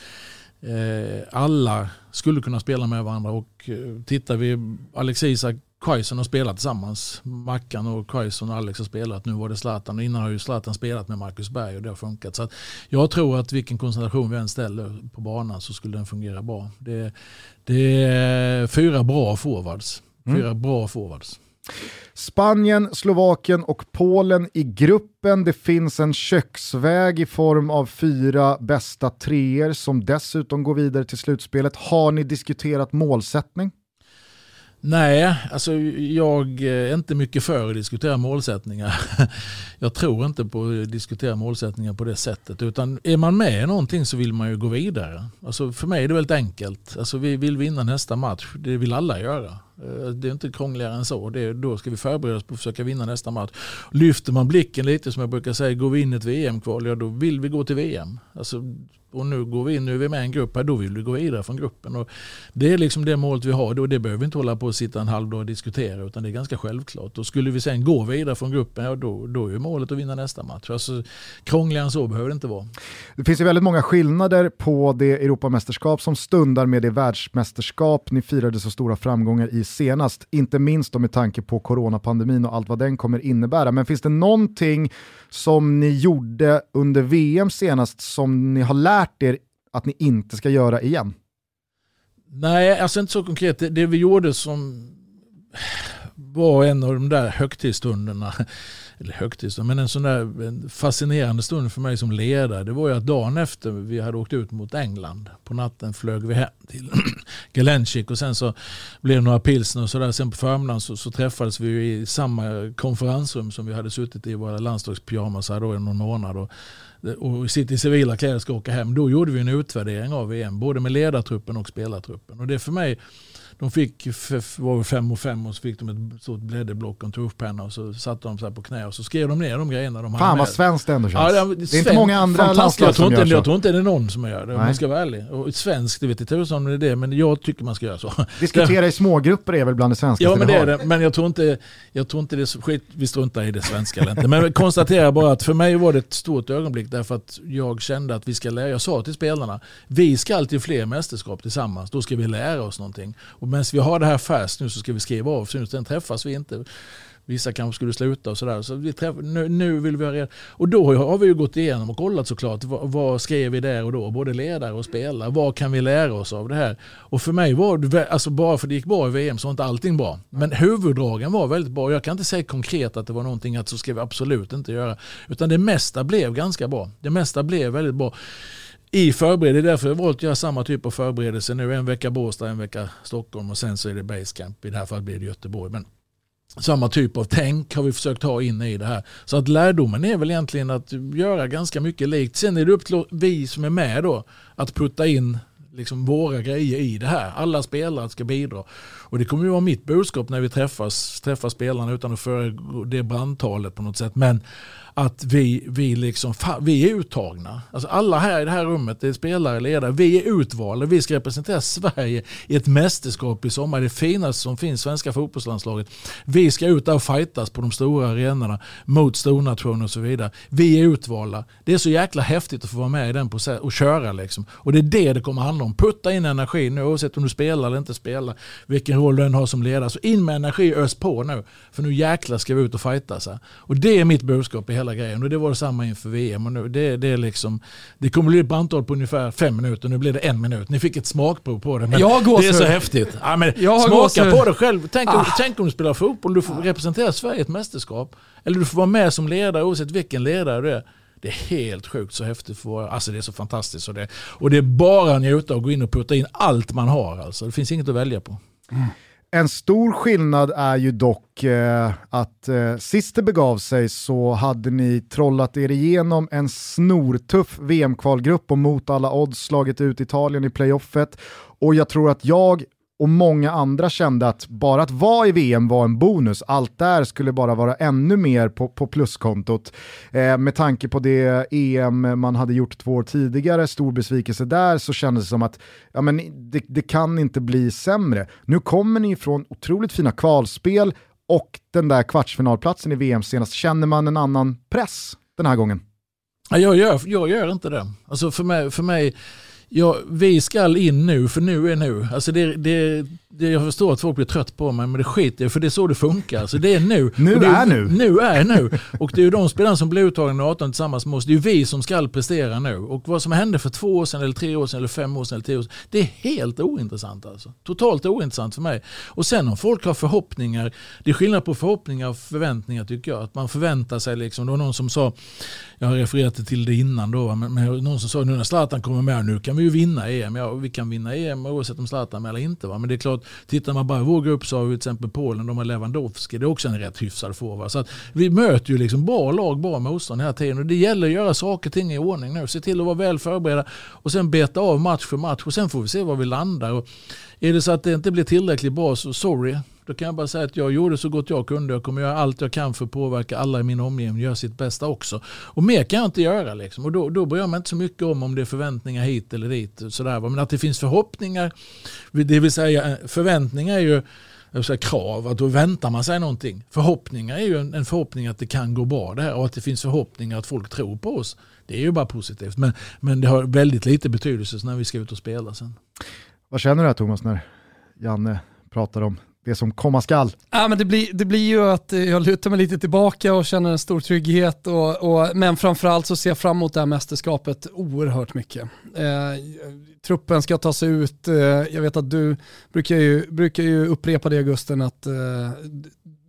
S3: alla skulle kunna spela med varandra. Och eh, tittar vi, Alex Isak Quaison har spelat tillsammans. Mackan och Quaison och Alex har spelat. Nu var det Zlatan och innan har ju Zlatan spelat med Marcus Berg och det har funkat. Så jag tror att vilken konstellation vi än ställer på banan så skulle den fungera bra. Det, det är fyra bra forwards. Fyra bra forwards.
S1: Spanien, Slovakien och Polen i gruppen. Det finns en köksväg i form av fyra bästa treor som dessutom går vidare till slutspelet. Har ni diskuterat målsättning?
S3: Nej, alltså jag är inte mycket för att diskutera målsättningar. [LAUGHS] Jag tror inte på att diskutera målsättningar på det sättet. Utan är man med i någonting så vill man ju gå vidare. Alltså för mig är det väldigt enkelt. Alltså vi vill vinna nästa match. Det vill alla göra. Eh, det är inte krångligare än så. Det är, då ska vi förbereda oss på att försöka vinna nästa match. Lyfter man blicken lite som jag brukar säga, går vi in i ett VM-kval, ja då vill vi gå till VM. Alltså, och nu går vi in, nu är vi med i en grupp här, då vill vi gå vidare från gruppen. Och det är liksom det målet vi har, och det behöver vi inte hålla på och sitta en halv dag och diskutera, utan det är ganska självklart. Och skulle vi sen gå vidare från gruppen, ja då, då är målet att vinna nästa match. Alltså, krångligare än så behöver det inte vara.
S1: Det finns ju väldigt många skillnader på det Europamästerskap som stundar med det världsmästerskap ni firade så stora framgångar i senast. Inte minst då med tanke på coronapandemin och allt vad den kommer innebära. Men finns det någonting som ni gjorde under VM senast som ni har lärt lärt er att ni inte ska göra igen?
S3: Nej, alltså inte så konkret. Det, det vi gjorde som var en av de där högtidsstunderna, [LAUGHS] eller högtidsstunderna, men en sån där fascinerande stund för mig som ledare, det var ju att dagen efter vi hade åkt ut mot England, på natten flög vi hem till [CLEARS THROAT] Galencik och sen så blev det några pilsner och sådär. Sen på förmiddagen så, så träffades vi ju i samma konferensrum som vi hade suttit i våra landslagspyjamasar då i någon månad. Och, och sitter i civila kläder och ska åka hem. Då gjorde vi en utvärdering av VM, både med ledartruppen och spelartruppen. Och det för mig de fick var fem och fem och så fick de ett stort blädderblock och en tuschpenna och så satte de sig på knä och så skrev de ner de grejerna de
S1: Fan vad svenskt det ändå känns.
S3: Ja, det,
S1: är inte många andra landslag
S3: jag tror,
S1: som
S3: inte,
S1: gör så.
S3: jag tror inte det är någon som gör det om
S1: Nej.
S3: man ska vara ärlig. Och svenskt, det vet inte tusan om det är det, men jag tycker man ska göra så. [LAUGHS]
S1: Diskutera i smågrupper är väl bland det svenskaste
S3: Ja men det är det, men jag tror inte, jag tror inte det är så skit, vi struntar i det svenska eller inte. Men jag konstaterar bara att för mig var det ett stort ögonblick därför att jag kände att vi ska lära, jag sa till spelarna, vi ska alltid fler mästerskap tillsammans, då ska vi lära oss någonting. Och medan vi har det här fast nu så ska vi skriva av, sen träffas vi inte. Vissa kanske skulle sluta och sådär. Så vi träff, nu, nu vill vi ha reda. Och då har vi ju gått igenom och kollat såklart. Vad, vad skrev vi där och då? Både ledare och spelare. Vad kan vi lära oss av det här? Och för mig var det, alltså bara för det gick bra i VM så var inte allting bra. Men huvuddragen var väldigt bra. Jag kan inte säga konkret att det var någonting att så ska vi absolut inte göra. Utan det mesta blev ganska bra. Det mesta blev väldigt bra i förberedelse. Det är därför jag valt att göra samma typ av förberedelse nu. En vecka Båstad, en vecka Stockholm och sen så är det basecamp. I det här fallet blir det Göteborg. Men samma typ av tänk har vi försökt ha in i det här. Så att lärdomen är väl egentligen att göra ganska mycket likt. Sen är det upp till vi som är med då att putta in liksom våra grejer i det här. Alla spelare ska bidra. Och det kommer ju vara mitt budskap när vi träffas, träffar spelarna utan att föregå det brandtalet på något sätt. Men att vi, vi, liksom, vi är uttagna. Alltså alla här i det här rummet, det är spelare, ledare, vi är utvalda. Vi ska representera Sverige i ett mästerskap i sommar. Det finaste som finns, svenska fotbollslandslaget. Vi ska ut där och fightas på de stora arenorna mot stornationer och så vidare. Vi är utvalda. Det är så jäkla häftigt att få vara med i den processen och köra. Liksom. Och det är det det kommer handla om. Putta in energi nu oavsett om du spelar eller inte spelar. Vilken roll du än har som ledare. Så in med energi, ös på nu. För nu jäklar ska vi ut och fightas. här. Och det är mitt budskap i hela grejen. Och det var detsamma inför VM. Och nu, det, det, är liksom, det kommer bli ett brandtal på ungefär fem minuter. Nu blir det en minut. Ni fick ett smakprov på det. Men
S2: Jag har
S3: det är så häftigt. Ja, men
S2: Jag
S3: smaka på det själv. Tänk, om,
S2: Ah.
S3: tänk om du spelar fotboll. Du får representera Sverige i ett mästerskap. Eller du får vara med som ledare oavsett vilken ledare du är. Det är helt sjukt så häftigt för våra, alltså det är så fantastiskt. Och det, och det är bara att njuta och gå in och putta in allt man har. Alltså. Det finns inget att välja på.
S1: En stor skillnad är ju dock eh, att eh, sist det begav sig så hade ni trollat er igenom en snortuff VM-kvalgrupp och mot alla odds slagit ut Italien i playoffet. Och jag tror att jag och många andra kände att bara att vara i VM var en bonus. Allt där skulle bara vara ännu mer på, på pluskontot. Eh, med tanke på det EM man hade gjort två år tidigare, stor besvikelse där, så kändes det som att ja, men det, det kan inte bli sämre. Nu kommer ni från otroligt fina kvalspel och den där kvartsfinalplatsen i VM senast. Känner man en annan press den här gången?
S3: Jag gör, jag gör inte det. Alltså för mig, för mig ja, vi ska in nu, för nu är nu. Alltså det, det, det, jag förstår att folk blir trött på mig, men det skiter jag för det är så det funkar. Alltså det är nu. [LAUGHS]
S1: Nu
S3: det
S1: är nu.
S3: Nu är nu. Och det är ju de spelarna som blir uttagna i 18 tillsammans med oss. Det är ju vi som ska prestera nu. Och vad som hände för två år sedan, eller tre år sedan, eller fem år sedan, eller tio år sedan. Det är helt ointressant alltså. Totalt ointressant för mig. Och sen om folk har förhoppningar, det är skillnad på förhoppningar och förväntningar tycker jag. Att man förväntar sig liksom, det var någon som sa, jag har refererat till det innan då, men, men någon som sa nu när Zlatan kommer med, nu kan vi ju vinna EM. Ja, vi kan vinna EM oavsett om Zlatan är med eller inte. Va? Men det är klart, tittar man bara i vår grupp så har vi till exempel Polen, de har Lewandowski, det är också en rätt hyfsad forward. Så att vi möter ju liksom bra lag, bra motstånd hela tiden. Och det gäller att göra saker och ting i ordning nu. Se till att vara väl förberedda och sen beta av match för match och sen får vi se var vi landar. Och är det så att det inte blir tillräckligt bra så sorry. Då kan jag bara säga att jag gjorde så gott jag kunde. Jag kommer göra allt jag kan för att påverka alla i min omgivning. Göra sitt bästa också. Och mer kan jag inte göra. Liksom. Och då, då bryr jag mig inte så mycket om om det är förväntningar hit eller dit. Sådär. Men att det finns förhoppningar. Det vill säga eh, förväntningar är ju säga, krav. Att då väntar man sig någonting. Förhoppningar är ju en, en förhoppning att det kan gå bra det här. Och att det finns förhoppningar att folk tror på oss. Det är ju bara positivt. Men, men det har väldigt lite betydelse när vi ska ut och spela sen.
S1: Vad känner du här Thomas när Janne pratar om det som komma skall?
S2: Ja, men det, blir, det blir ju att jag lutar mig lite tillbaka och känner en stor trygghet. Och, och, men framförallt så ser jag fram emot det här mästerskapet oerhört mycket. Eh, truppen ska tas ut. Eh, jag vet att du brukar ju, brukar ju upprepa det Augusten att eh,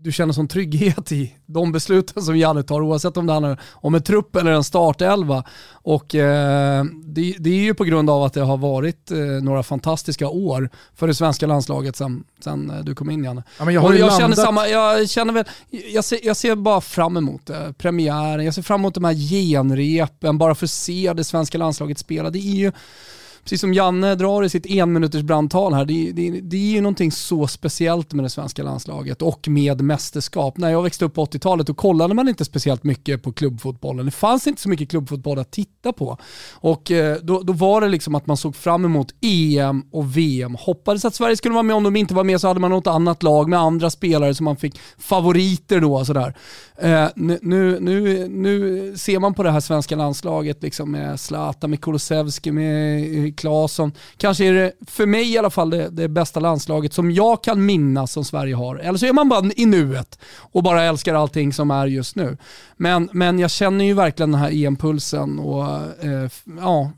S2: du känner sån trygghet i de besluten som Janne tar oavsett om det handlar om en trupp eller en startelva. Och eh, det, det är ju på grund av att det har varit eh, några fantastiska år för det svenska landslaget sen, sen eh, du kom in Janne.
S1: Ja, men jag
S2: jag känner
S1: landat-
S2: samma, jag känner väl, jag ser, jag ser bara fram emot det. Premiären, jag ser fram emot de här genrepen, bara för att se det svenska landslaget spela. Det är ju precis som Janne drar i sitt enminuters brandtal här, det, det, det är ju någonting så speciellt med det svenska landslaget och med mästerskap. När jag växte upp på 80-talet då kollade man inte speciellt mycket på klubbfotbollen. Det fanns inte så mycket klubbfotboll att titta på. Och eh, då, då var det liksom att man såg fram emot EM och VM. Hoppades att Sverige skulle vara med. Om de inte var med så hade man något annat lag med andra spelare som man fick favoriter då. Sådär. Eh, nu, nu, nu ser man på det här svenska landslaget liksom med Zlatan, med Kulusevski, med Claesson. Kanske är det, för mig i alla fall, det, det bästa landslaget som jag kan minnas som Sverige har. Eller så är man bara i nuet och bara älskar allting som är just nu. Men, men jag känner ju verkligen den här EM-pulsen och eh, ja,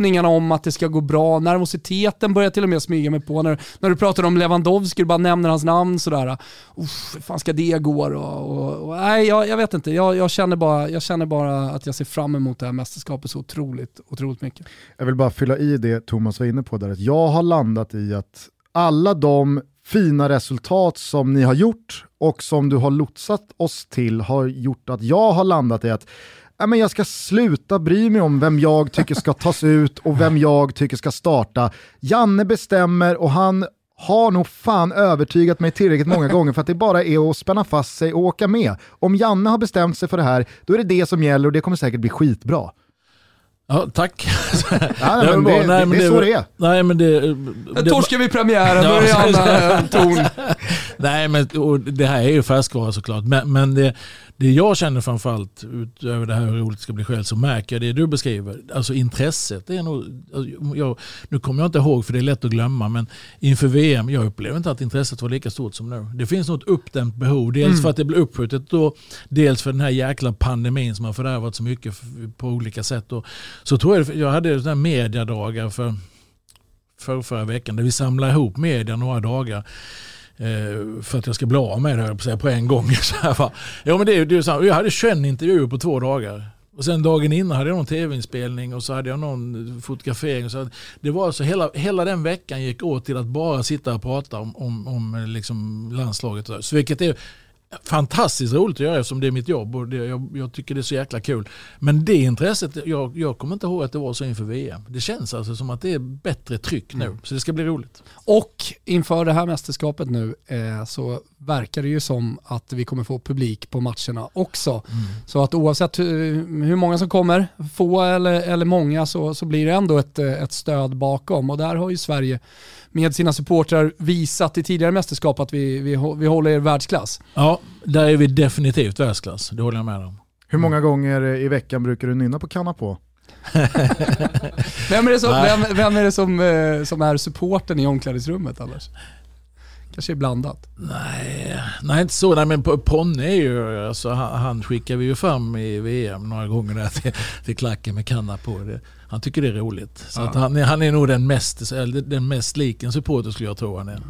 S2: förhoppningarna om att det ska gå bra. Nervositeten börjar till och med smyga mig på. När, när du pratar om Lewandowski, du bara nämner hans namn sådär. Uff, hur fan ska det gå då? Och, och, nej, jag, jag, vet inte. Jag, jag, känner bara, jag känner bara att jag ser fram emot det här mästerskapet så otroligt, otroligt mycket.
S1: Jag vill bara fylla i det Thomas var inne på där, att jag har landat i att alla de fina resultat som ni har gjort och som du har lotsat oss till har gjort att jag har landat i att ja, men jag ska sluta bry mig om vem jag tycker ska tas ut och vem jag tycker ska starta. Janne bestämmer och han har nog fan övertygat mig tillräckligt många [LAUGHS] gånger för att det bara är att spänna fast sig och åka med. Om Janne har bestämt sig för det här, då är det det som gäller och det kommer säkert bli skitbra.
S3: Ja, tack. [LAUGHS]
S1: Ja, men det, nej, men det, det, är så det är.
S3: Nej, men det,
S2: det torskar vi premiären, då är det [LAUGHS] Anna Torn.
S3: Nej, men det här är ju färskvara såklart. Men, men det, det jag känner framförallt, utöver det här hur roligt det ska bli själv, så märker jag det du beskriver. Alltså intresset. Är nog, alltså, jag, nu kommer jag inte ihåg för det är lätt att glömma, men inför VM, jag upplever inte att intresset var lika stort som nu. Det finns något uppdämt behov. Dels mm. för att det blir uppskjutet då, dels för den här jäkla pandemin som har fördärvat så mycket på olika sätt. Och, så tror jag, jag hade sådana mediadagar för för förra veckan där vi samlade ihop media några dagar Eh, för att jag ska bli av med det på, på en gång. [LAUGHS] Så här, ja, men det, det är så jag hade 21 intervjuer på två dagar. Och sen dagen innan hade jag någon tv-inspelning och så hade jag någon fotografering. Så det var alltså hela, hela den veckan gick åt till att bara sitta och prata om, om, om eh, liksom landslaget. Så vilket är fantastiskt roligt att göra eftersom det är mitt jobb och det, jag, jag, tycker det är så jäkla kul. Men det intresset, jag, jag kommer inte ihåg att det var så inför VM. Det känns alltså som att det är bättre tryck nu, mm. så det ska bli roligt.
S2: Och inför det här mästerskapet nu eh, så verkar det ju som att vi kommer få publik på matcherna också. Mm. Så att oavsett hur, hur, många som kommer, få eller, eller många, så, så blir det ändå ett, ett stöd bakom. Och där har ju Sverige med sina supportrar visat i tidigare mästerskap att vi, vi, vi håller världsklass.
S3: Ja, där är vi definitivt världsklass. Det håller jag med om.
S1: Hur många gånger i veckan brukar du nynna på kanna på? [LAUGHS]
S2: vem är det, som, vem, vem, är, det som, eh, som är supporten i omklädningsrummet annars? Kanske är blandat?
S3: Nej, nej inte så. Nej, men Ponne är ju, alltså, han, han skickar vi ju fram i VM några gånger där till, till klacken med kanna på. Det han tycker det är roligt. Så ja. han, han, är nog den mest, den mest lik en supporter skulle jag tro han är.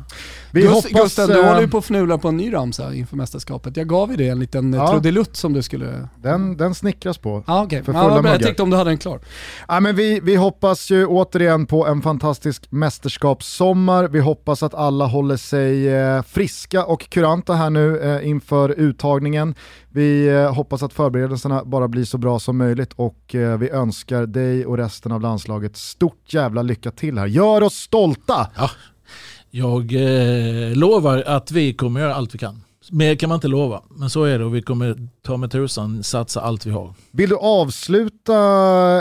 S2: Vi Gust, hoppas, Gustav, du håller ju på att fnula på en ny ramsa inför mästerskapet. Jag gav ju dig en liten ja. trudelutt som du skulle...
S1: Den, den snickras på.
S2: Ah, okay. för fulla ja, Jag tänkte om du hade den klar.
S1: Ja, men vi, vi hoppas ju återigen på en fantastisk mästerskapssommar. Vi hoppas att alla håller sig eh, friska och kuranta här nu eh, inför uttagningen. Vi eh, hoppas att förberedelserna bara blir så bra som möjligt och eh, vi önskar dig och resten av landslaget stort jävla lycka till här. Gör oss stolta!
S3: Ja, jag eh, lovar att vi kommer göra allt vi kan. Mer kan man inte lova, men så är det och vi kommer ta med tusan satsa allt vi har.
S1: Vill du avsluta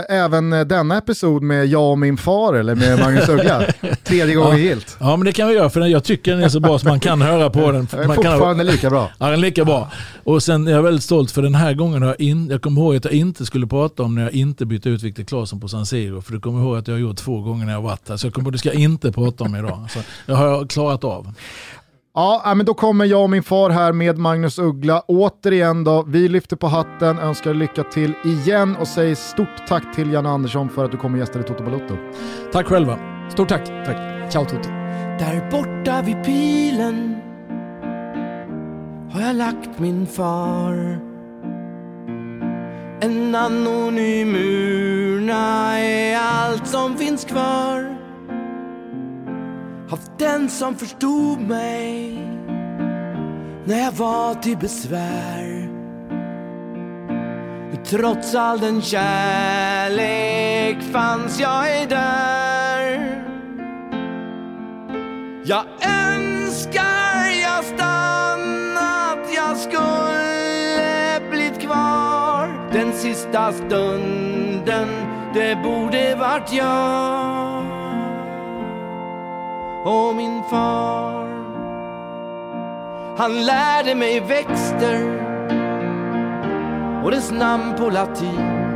S1: även denna episod med jag och min far eller med Magnus Uggla? [LAUGHS] Tredje gången
S3: ja.
S1: gilt.
S3: Ja men det kan vi göra för jag tycker den är så bra så man kan höra på den. [LAUGHS]
S1: Är fortfarande
S3: kan...
S1: lika bra.
S3: Ja den är lika bra. Och sen är jag väldigt stolt för den här gången har jag in... jag kommer ihåg att jag inte skulle prata om när jag inte bytte ut Viktor Claesson på San Siro. För du kommer ihåg att jag har gjort två gånger när jag varit här. Så jag kommer, det ska jag inte prata om idag. Så det har jag klarat av.
S1: Ja, men då kommer jag och min far här med Magnus Uggla. Återigen då, vi lyfter på hatten, önskar lycka till igen och säger stort tack till Janne Andersson för att du kommer gästa i Toto Balotto.
S3: Tack själva.
S2: Stort tack.
S3: tack.
S2: Ciao Tutti.
S6: Där borta vid pilen har jag lagt min far. En anonym urna är allt som finns kvar av den som förstod mig när jag var till besvär. Trots all den kärlek fanns, jag är där. Jag önskar jag stannat, jag skulle blivit kvar den sista stunden, det borde varit jag och min far. Han lärde mig växter och dess namn på latin.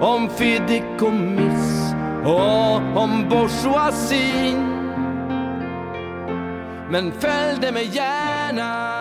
S6: Om fideikommiss och om bourgeoisin. Men följde mig gärna